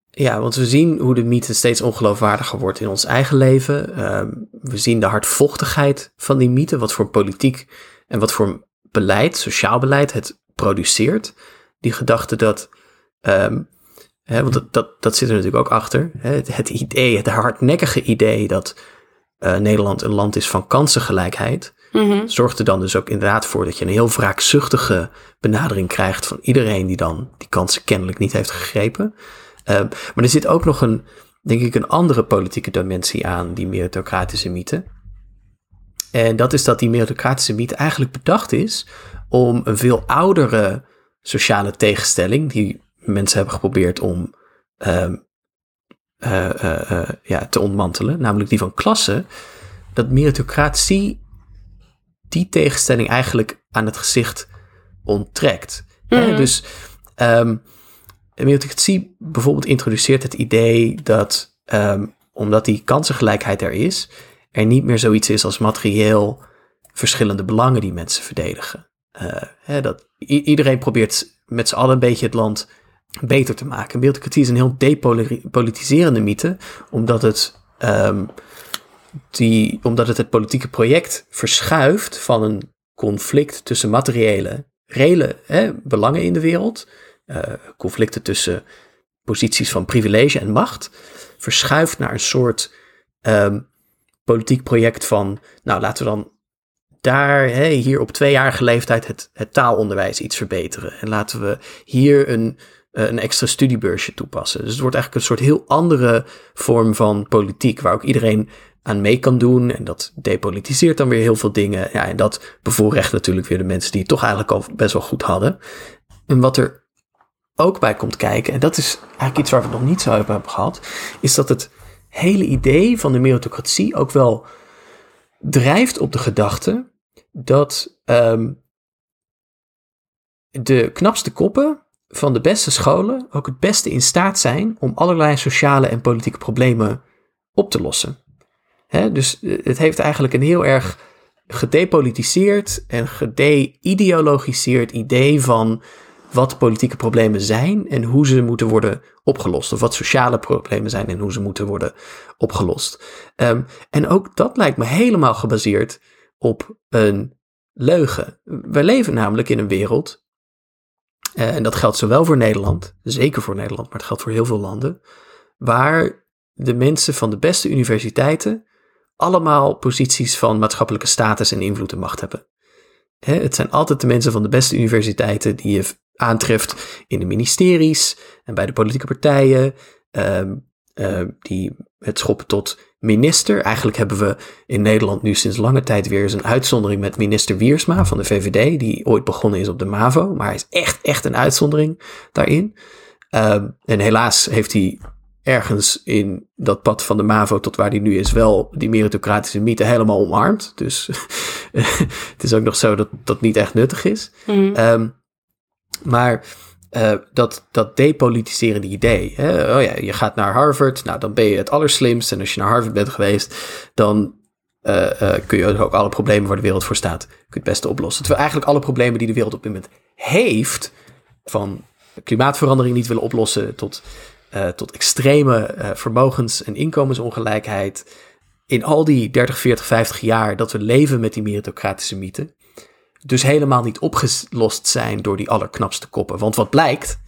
Ja, want we zien hoe de mythe steeds ongeloofwaardiger wordt in ons eigen leven. Uh, we zien de hardvochtigheid van die mythe, wat voor politiek en wat voor beleid, sociaal beleid, het produceert. Die gedachte dat um, want dat, dat, dat zit er natuurlijk ook achter. Het, het idee, het hardnekkige idee dat uh, Nederland een land is van kansengelijkheid, mm zorgt er dan dus ook inderdaad voor dat je een heel wraakzuchtige benadering krijgt van iedereen die dan die kansen kennelijk niet heeft gegrepen. Uh, maar er zit ook nog een, denk ik, een andere politieke dimensie aan die meritocratische mythe. En dat is dat die meritocratische mythe eigenlijk bedacht is om een veel oudere sociale tegenstelling, die mensen hebben geprobeerd om uh, uh, ja, te ontmantelen, namelijk die van klasse, dat meritocratie die tegenstelling eigenlijk aan het gezicht onttrekt. Mm. Dus um, meritocratie bijvoorbeeld introduceert het idee dat um, omdat die kansengelijkheid er is, er niet meer zoiets is als materieel verschillende belangen die mensen verdedigen. Uh, hè, dat iedereen probeert met z'n allen een beetje het land beter te maken. Beeldcratie is een heel depolitiserende mythe, omdat het, um, die, omdat het het politieke project verschuift van een conflict tussen materiële, reële hè, belangen in de wereld, uh, conflicten tussen posities van privilege en macht, verschuift naar een soort um, politiek project van, nou laten we dan daar hier op tweejarige leeftijd het, het taalonderwijs iets verbeteren. En laten we hier een eh, een extra studiebeursje toepassen. Dus het wordt eigenlijk een soort heel andere vorm van politiek, waar ook iedereen aan mee kan doen. En dat depolitiseert dan weer heel veel dingen. Ja, en dat bevoorrecht natuurlijk weer de mensen die het toch eigenlijk al best wel goed hadden. En wat er ook bij komt kijken, en dat is eigenlijk iets waar we het nog niet zo over hebben gehad, is dat het hele idee van de meritocratie ook wel drijft op de gedachte dat um, de knapste koppen van de beste scholen ook het beste in staat zijn om allerlei sociale en politieke problemen op te lossen. dus eh, het heeft eigenlijk een heel erg gedepolitiseerd en gedeideologiseerd idee van wat politieke problemen zijn en hoe ze moeten worden opgelost. Of wat sociale problemen zijn en hoe ze moeten worden opgelost. Ehm, en ook dat lijkt me helemaal gebaseerd op een leugen. We leven namelijk in een wereld en dat geldt zowel voor Nederland, zeker voor Nederland, maar het geldt voor heel veel landen, waar de mensen van de beste universiteiten allemaal posities van maatschappelijke status en invloed en macht hebben. het zijn altijd de mensen van de beste universiteiten die je aantreft in de ministeries en bij de politieke partijen. Ehm, die het schoppen tot minister. Eigenlijk hebben we in Nederland nu sinds lange tijd weer eens een uitzondering met minister Wiersma van de VVD, die ooit begonnen is op de MAVO, maar hij is echt, echt een uitzondering daarin. Ehm, en helaas heeft hij ergens in dat pad van de MAVO tot waar hij nu is wel die meritocratische mythe helemaal omarmd. Dus [LAUGHS] het is ook nog zo dat dat niet echt nuttig is. Mhm. Ehm, maar uh, dat, dat depolitiserende idee. Hè? Oh ja, je gaat naar Harvard, nou dan ben je het allerslimst. En als je naar Harvard bent geweest, dan uh, uh, kun je ook alle problemen waar de wereld voor staat, kun het beste oplossen. Terwijl eigenlijk alle problemen die de wereld op dit moment heeft, van klimaatverandering niet willen oplossen tot, tot extreme vermogens- en inkomensongelijkheid. In al die 30, 40, 50 jaar dat we leven met die meritocratische mythe, dus helemaal niet opgelost zijn door die allerknapste koppen. Want wat blijkt,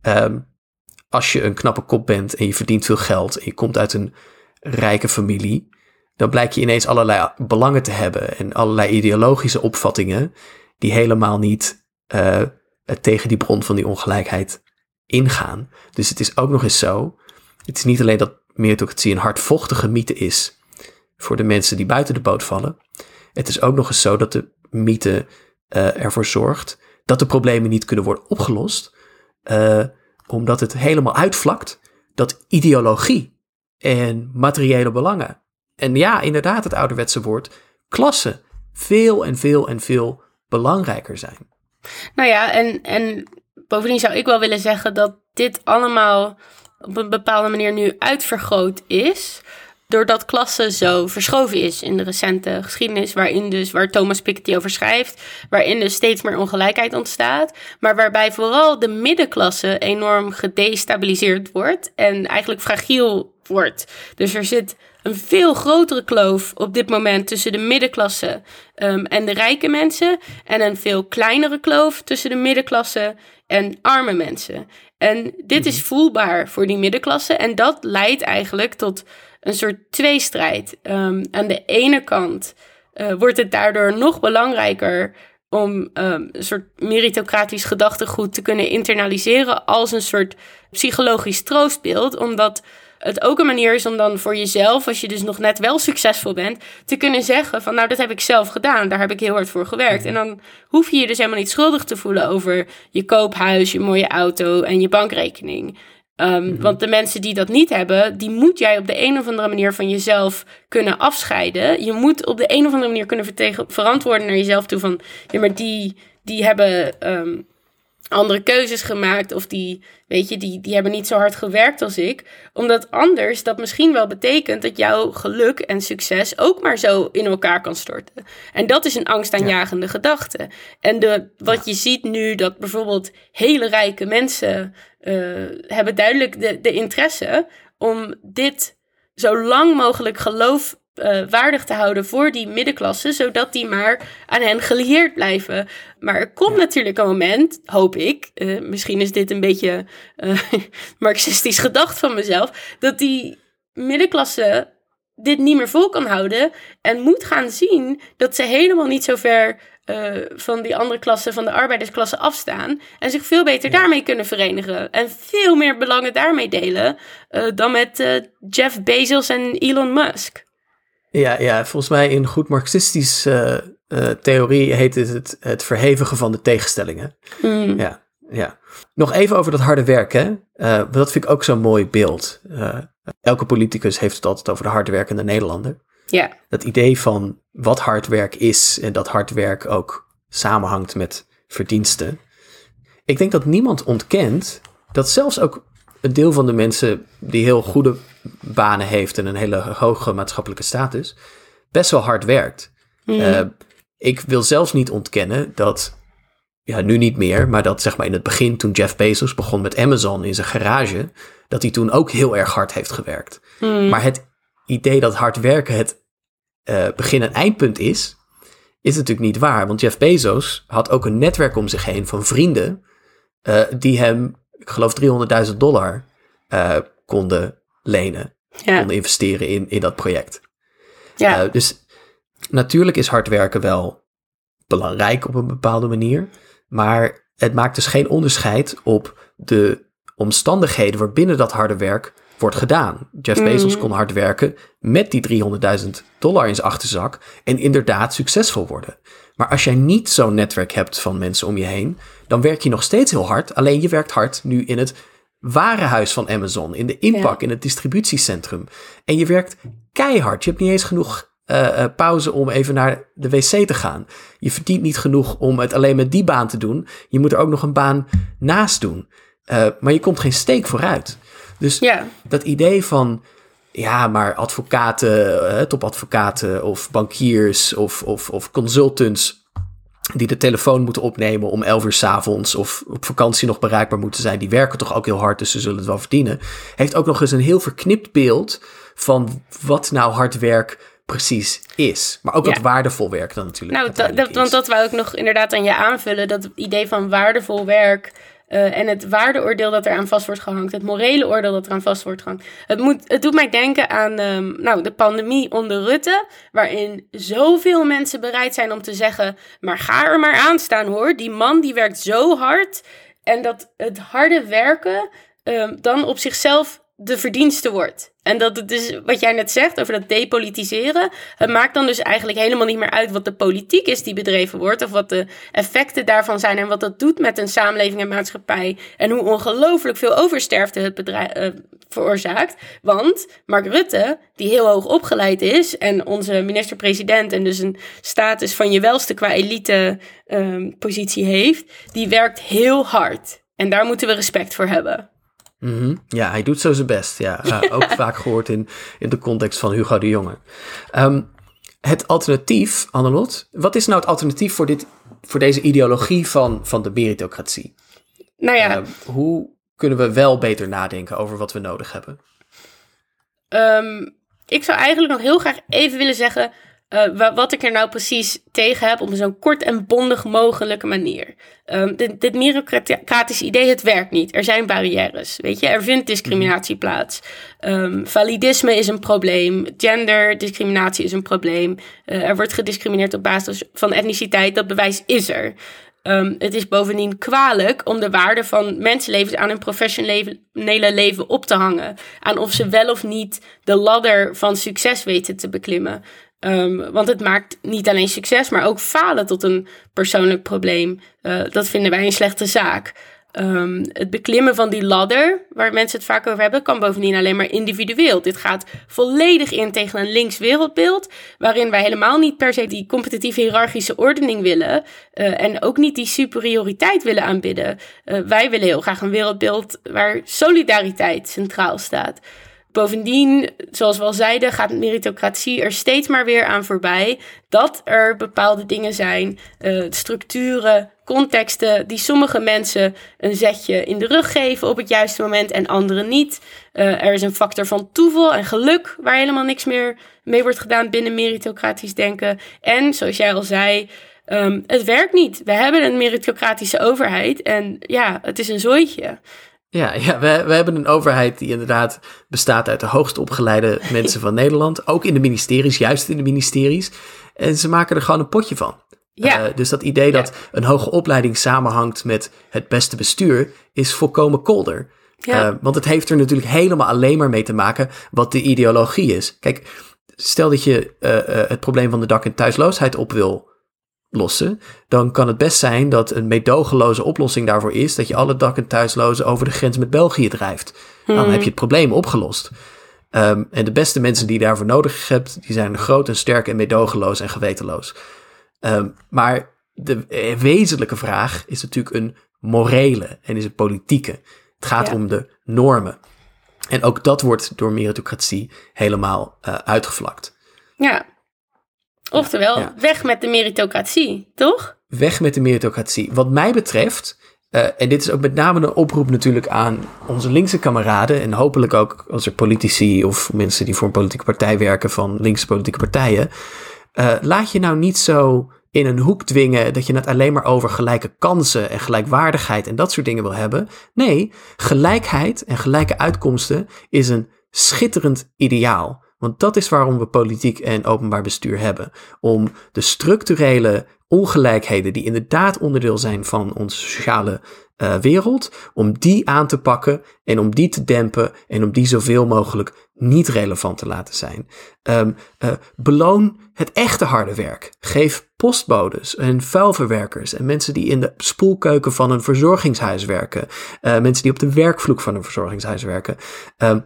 ehm, als je een knappe kop bent en je verdient veel geld en je komt uit een rijke familie, dan blijkt je ineens allerlei belangen te hebben en allerlei ideologische opvattingen die helemaal niet uh, tegen die bron van die ongelijkheid ingaan. Dus het is ook nog eens zo, het is niet alleen dat meritocratie een hardvochtige mythe is voor de mensen die buiten de boot vallen. Het is ook nog eens zo dat de mythe uh, ervoor zorgt dat de problemen niet kunnen worden opgelost, uh, omdat het helemaal uitvlakt dat ideologie en materiële belangen, en ja, inderdaad het ouderwetse woord, klasse, veel en veel en veel belangrijker zijn. Nou ja, en, en bovendien zou ik wel willen zeggen dat dit allemaal op een bepaalde manier nu uitvergroot is doordat klasse zo verschoven is in de recente geschiedenis, waarin dus, waar Thomas Piketty over schrijft, waarin dus steeds meer ongelijkheid ontstaat, maar waarbij vooral de middenklasse enorm gedestabiliseerd wordt en eigenlijk fragiel wordt. Dus er zit een veel grotere kloof op dit moment tussen de middenklasse um, en de rijke mensen. En een veel kleinere kloof tussen de middenklasse en arme mensen. En dit is mhm. voelbaar voor die middenklasse. En dat leidt eigenlijk tot een soort tweestrijd. Um, aan de ene kant uh, wordt het daardoor nog belangrijker om um, een soort meritocratisch gedachtegoed te kunnen internaliseren als een soort psychologisch troostbeeld, omdat het ook een manier is om dan voor jezelf, als je dus nog net wel succesvol bent, te kunnen zeggen van nou, dat heb ik zelf gedaan, daar heb ik heel hard voor gewerkt. En dan hoef je je dus helemaal niet schuldig te voelen over je koophuis, je mooie auto en je bankrekening. Um, Want de mensen die dat niet hebben, die moet jij op de een of andere manier van jezelf kunnen afscheiden. Je moet op de een of andere manier kunnen verantwoorden naar jezelf toe van, ja, maar die, die hebben um, andere keuzes gemaakt of die, weet je, die, die hebben niet zo hard gewerkt als ik. Omdat anders dat misschien wel betekent dat jouw geluk en succes ook maar zo in elkaar kan storten. En dat is een angstaanjagende ja. gedachte. En de, wat je ziet nu, dat bijvoorbeeld hele rijke mensen uh, hebben duidelijk de, de interesse om dit zo lang mogelijk geloof uh, waardig te houden voor die middenklasse, zodat die maar aan hen gelieerd blijven. Maar er komt natuurlijk een moment, hoop ik, uh, misschien is dit een beetje uh, [LAUGHS] marxistisch gedacht van mezelf, dat die middenklasse dit niet meer vol kan houden en moet gaan zien dat ze helemaal niet zo ver van die andere klassen, van de arbeidersklasse afstaan. En zich veel beter daarmee kunnen verenigen. En veel meer belangen daarmee delen dan met Jeff Bezos en Elon Musk. Ja, ja, volgens mij in goed marxistisch theorie heet het, het het verhevigen van de tegenstellingen. Mm. Ja, ja. Nog even over dat harde werken. dat vind ik ook zo'n mooi beeld. elke politicus heeft het altijd over de hardwerkende Nederlander. Ja. Dat idee van wat hard werk is en dat hard werk ook samenhangt met verdiensten. Ik denk dat niemand ontkent dat zelfs ook een deel van de mensen die heel goede banen heeft en een hele hoge maatschappelijke status, best wel hard werkt. Mhm. Eh, ik wil zelfs niet ontkennen dat, ja, nu niet meer, maar dat zeg maar in het begin toen Jeff Bezos begon met Amazon in zijn garage, dat hij toen ook heel erg hard heeft gewerkt. Mhm. Maar het idee dat hard werken het uh, begin- en eindpunt is, is natuurlijk niet waar. Want Jeff Bezos had ook een netwerk om zich heen van vrienden uh, die hem, ik geloof 300.000 dollar uh, konden lenen. Ja. Konden investeren in, in dat project. Ja. dus natuurlijk is hard werken wel belangrijk op een bepaalde manier. Maar Het maakt dus geen onderscheid op de omstandigheden waarbinnen dat harde werk wordt gedaan. Jeff Mm. Bezos kon hard werken met die 300.000 dollar in zijn achterzak en inderdaad succesvol worden. Maar als jij niet zo'n netwerk hebt van mensen om je heen, dan werk je nog steeds heel hard. Alleen je werkt hard nu in het warenhuis van Amazon, in de inpak, in het distributiecentrum. En je werkt keihard. Je hebt niet eens genoeg eh, eh, pauze om even naar de wc te gaan. Je verdient niet genoeg om het alleen met die baan te doen. Je moet er ook nog een baan naast doen. Eh, maar je komt geen steek vooruit. Dus Ja. dat idee van, ja, maar advocaten, eh, topadvocaten of bankiers of, of, of consultants die de telefoon moeten opnemen om 11 uur s avonds of op vakantie nog bereikbaar moeten zijn, die werken toch ook heel hard, dus ze zullen het wel verdienen. Heeft ook nog eens een heel verknipt beeld van wat nou hard werk precies is. Maar ook Ja. wat waardevol werk dan natuurlijk. Nou, dat, dat, want dat wou ik nog inderdaad aan je aanvullen. Dat idee van waardevol werk eh, en het waardeoordeel dat eraan vast wordt gehangen. Het morele oordeel dat eraan vast wordt gehangen. Het, moet, het doet mij denken aan ehm, nou, de pandemie onder Rutte. Waarin zoveel mensen bereid zijn om te zeggen... maar ga er maar aan staan hoor. Die man die werkt zo hard. En dat het harde werken ehm, dan op zichzelf de verdienste wordt. En dat het dus, wat jij net zegt over dat depolitiseren, het maakt dan dus eigenlijk helemaal niet meer uit wat de politiek is die bedreven wordt, of wat de effecten daarvan zijn en wat dat doet met een samenleving en maatschappij, en hoe ongelooflijk veel oversterfte het bedrijf, eh, veroorzaakt. Want Mark Rutte, die heel hoog opgeleid is, en onze minister-president, en dus een status van je welste qua elite ehm, positie heeft, die werkt heel hard. En daar moeten we respect voor hebben. Mhm. Ja, hij doet zo zijn best. [LAUGHS] Ja, ook vaak gehoord in, in de context van Hugo de Jonge. Ehm, het alternatief, Annelot, wat is nou het alternatief voor, dit, voor deze ideologie van, van de meritocratie? Nou ja, Eh, hoe kunnen we wel beter nadenken over wat we nodig hebben? Ehm, ik zou eigenlijk nog heel graag even willen zeggen eh, wa- wat ik er nou precies tegen heb op een zo kort en bondig mogelijke manier. Ehm, dit, dit meritocratische idee, het werkt niet. Er zijn barrières, weet je. Er vindt discriminatie plaats. Ehm, validisme is een probleem. Genderdiscriminatie is een probleem. Eh, er wordt gediscrimineerd op basis van etniciteit. Dat bewijs is er. Ehm, het is bovendien kwalijk om de waarde van mensenlevens aan hun professionele leven op te hangen. Aan of ze wel of niet de ladder van succes weten te beklimmen. Ehm, want het maakt niet alleen succes, maar ook falen tot een persoonlijk probleem. Eh, dat vinden wij een slechte zaak. Ehm, het beklimmen van die ladder, waar mensen het vaak over hebben, kan bovendien alleen maar individueel. Dit gaat volledig in tegen een links wereldbeeld, waarin wij helemaal niet per se die competitieve hiërarchische ordening willen eh, en ook niet die superioriteit willen aanbidden. Eh, wij willen heel graag een wereldbeeld waar solidariteit centraal staat. Bovendien, zoals we al zeiden, gaat meritocratie er steeds maar weer aan voorbij dat er bepaalde dingen zijn, eh, structuren, contexten, die sommige mensen een zetje in de rug geven op het juiste moment en anderen niet. Eh, er is een factor van toeval en geluk waar helemaal niks meer mee wordt gedaan binnen meritocratisch denken. En zoals jij al zei, ehm, het werkt niet. We hebben een meritocratische overheid en ja, het is een zooitje. Ja, ja we, we hebben een overheid die inderdaad bestaat uit de hoogst opgeleide [LAUGHS] mensen van Nederland. Ook in de ministeries, juist in de ministeries. En ze maken er gewoon een potje van. Ja. Eh, dus dat idee dat een hoge opleiding samenhangt met het beste bestuur is volkomen kolder. Ja. Eh, want het heeft er natuurlijk helemaal alleen maar mee te maken wat de ideologie is. Kijk, stel dat je eh, het probleem van de dak- en thuisloosheid op wil lossen, dan kan het best zijn dat een meedogenloze oplossing daarvoor is dat je alle dak- en thuislozen over de grens met België drijft. Dan heb je het probleem opgelost. Ehm, en de beste mensen die je daarvoor nodig hebt, die zijn groot en sterk en meedogenloos en gewetenloos. Ehm, maar de wezenlijke vraag is natuurlijk een morele en is een politieke. Het gaat Ja. om de normen. En ook dat wordt door meritocratie helemaal eh, uitgevlakt. Ja. Oftewel, Ja. weg met de meritocratie, toch? Weg met de meritocratie. Wat mij betreft, eh, en dit is ook met name een oproep natuurlijk aan onze linkse kameraden en hopelijk ook als er politici of mensen die voor een politieke partij werken van linkse politieke partijen, eh, laat je nou niet zo in een hoek dwingen dat je het alleen maar over gelijke kansen en gelijkwaardigheid en dat soort dingen wil hebben. Nee, gelijkheid en gelijke uitkomsten is een schitterend ideaal. Want dat is waarom we politiek en openbaar bestuur hebben. Om de structurele ongelijkheden die inderdaad onderdeel zijn van onze sociale uh, wereld, om die aan te pakken en om die te dempen en om die zoveel mogelijk niet relevant te laten zijn. Um, uh, beloon het echte harde werk. Geef postbodes en vuilverwerkers en mensen die in de spoelkeuken van een verzorgingshuis werken, uh, mensen die op de werkvloek van een verzorgingshuis werken. Um,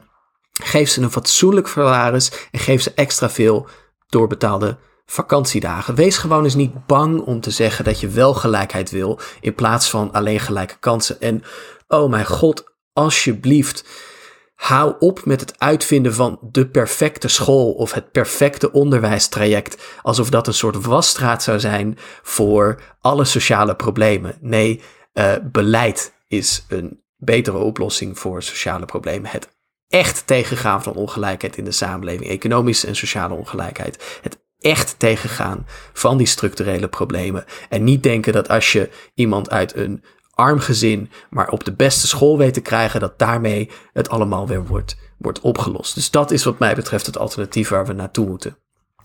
geef ze een fatsoenlijk salaris en geef ze extra veel doorbetaalde vakantiedagen. Wees gewoon eens niet bang om te zeggen dat je wel gelijkheid wil in plaats van alleen gelijke kansen. En oh mijn god, alsjeblieft, hou op met het uitvinden van de perfecte school of het perfecte onderwijstraject, alsof dat een soort wasstraat zou zijn voor alle sociale problemen. Nee, uh, beleid is een betere oplossing voor sociale problemen. Het echt tegengaan van ongelijkheid in de samenleving, economische en sociale ongelijkheid. Het echt tegengaan van die structurele problemen. En niet denken dat als je iemand uit een arm gezin maar op de beste school weet te krijgen, dat daarmee het allemaal weer wordt, wordt opgelost. Dus dat is wat mij betreft het alternatief waar we naartoe moeten.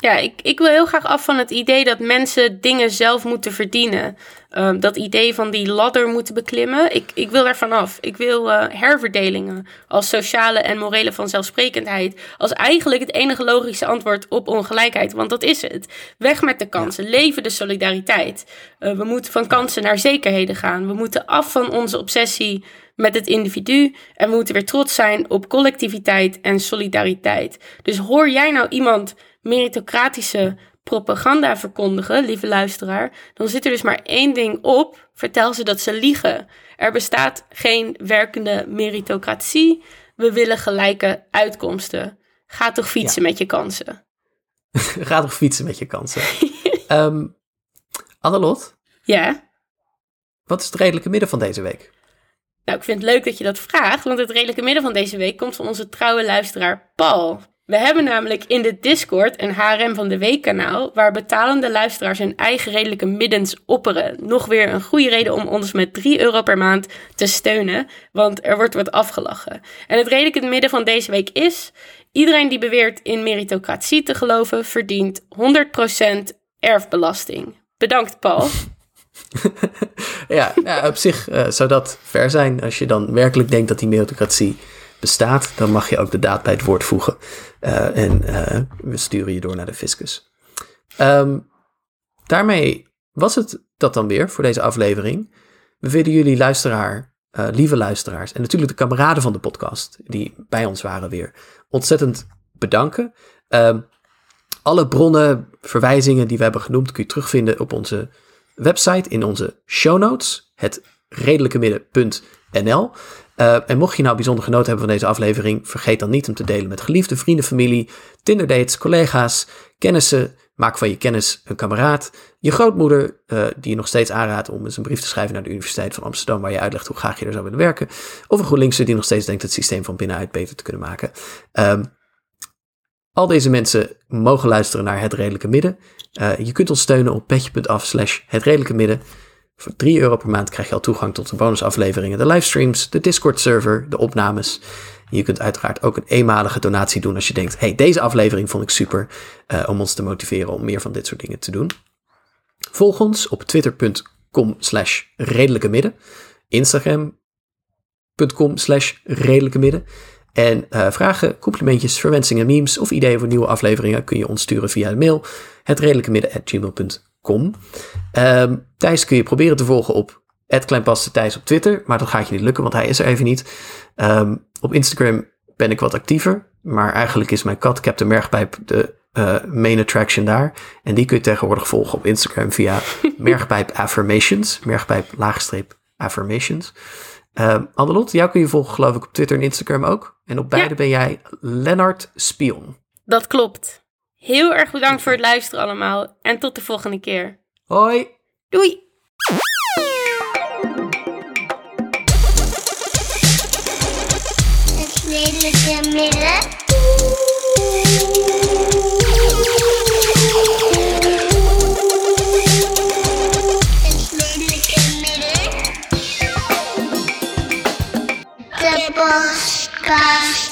Ja, ik, ik wil heel graag af van het idee dat mensen dingen zelf moeten verdienen. Um, dat idee van die ladder moeten beklimmen. Ik, ik wil er vanaf. Ik wil uh, herverdelingen als sociale en morele vanzelfsprekendheid. Als eigenlijk het enige logische antwoord op ongelijkheid. Want dat is het. Weg met de kansen. Leven de solidariteit. Uh, we moeten van kansen naar zekerheden gaan. We moeten af van onze obsessie met het individu. En we moeten weer trots zijn op collectiviteit en solidariteit. Dus hoor jij nou iemand meritocratische propaganda verkondigen, lieve luisteraar, dan zit er dus maar één ding op. Vertel ze dat ze liegen. Er bestaat geen werkende meritocratie. We willen gelijke uitkomsten. Ga toch fietsen met je kansen. [LAUGHS] Ga toch fietsen met je kansen. um, [LAUGHS] Annelot? Ja? Wat is het redelijke midden van deze week? Nou, ik vind het leuk dat je dat vraagt, want het redelijke midden van deze week komt van onze trouwe luisteraar Paul. We hebben namelijk in de Discord een HRM van de Week kanaal, waar betalende luisteraars hun eigen redelijke middens opperen. Nog weer een goede reden om ons met 3 euro per maand te steunen, want er wordt wat afgelachen. En het redelijke midden van deze week is, iedereen die beweert in meritocratie te geloven, verdient 100% erfbelasting. Bedankt Paul. [LAUGHS] ja, op zich uh, zou dat ver zijn als je dan werkelijk denkt dat die meritocratie bestaat, dan mag je ook de daad bij het woord voegen. Uh, en uh, we sturen je door naar de fiscus. Um, daarmee was het dat dan weer voor deze aflevering. We willen jullie luisteraar, uh, lieve luisteraars en natuurlijk de kameraden van de podcast die bij ons waren weer ontzettend bedanken. Um, alle bronnen, verwijzingen die we hebben genoemd kun je terugvinden op onze website in onze show notes, het redelijkemidden.nl. Uh, en mocht je nou bijzonder genoten hebben van deze aflevering, vergeet dan niet om te delen met geliefde vrienden, familie, Tinderdates, collega's, kennissen. Maak van je kennis een kameraad. Je grootmoeder, uh, die je nog steeds aanraadt om eens een brief te schrijven naar de Universiteit van Amsterdam, waar je uitlegt hoe graag je er zou willen werken. Of een GroenLinkse die nog steeds denkt het systeem van binnenuit beter te kunnen maken. Um, al deze mensen mogen luisteren naar Het Redelijke Midden. Uh, je kunt ons steunen op petje.af slash Het Redelijke Midden. Voor 3 euro per maand krijg je al toegang tot de bonusafleveringen, de livestreams, de Discord-server, de opnames. Je kunt uiteraard ook een eenmalige donatie doen als je denkt: hey, deze aflevering vond ik super. Uh, om ons te motiveren om meer van dit soort dingen te doen. Volg ons op twitter.com slash redelijke midden. Instagram.com slash redelijke midden. En uh, vragen, complimentjes, verwensingen, memes of ideeën voor nieuwe afleveringen kun je ons sturen via de mail. Het kom. Um, Thijs kun je proberen te volgen op Kleinpaste Thijs op Twitter, maar dat gaat je niet lukken, want hij is er even niet. Um, op Instagram ben ik wat actiever, maar eigenlijk is mijn kat Captain Mergpijp de uh, main attraction daar. En die kun je tegenwoordig volgen op Instagram via [LAUGHS] Mergpijp Affirmations, Mergpijp laagstreep Affirmations. Um, jou kun je volgen geloof ik op Twitter en Instagram ook. En op beide ben jij Lennart Spion. Dat klopt. Heel erg bedankt voor het luisteren allemaal en tot de volgende keer. Hoi. Doei. Het lelijke midden. Het lelijke midden. De podcast.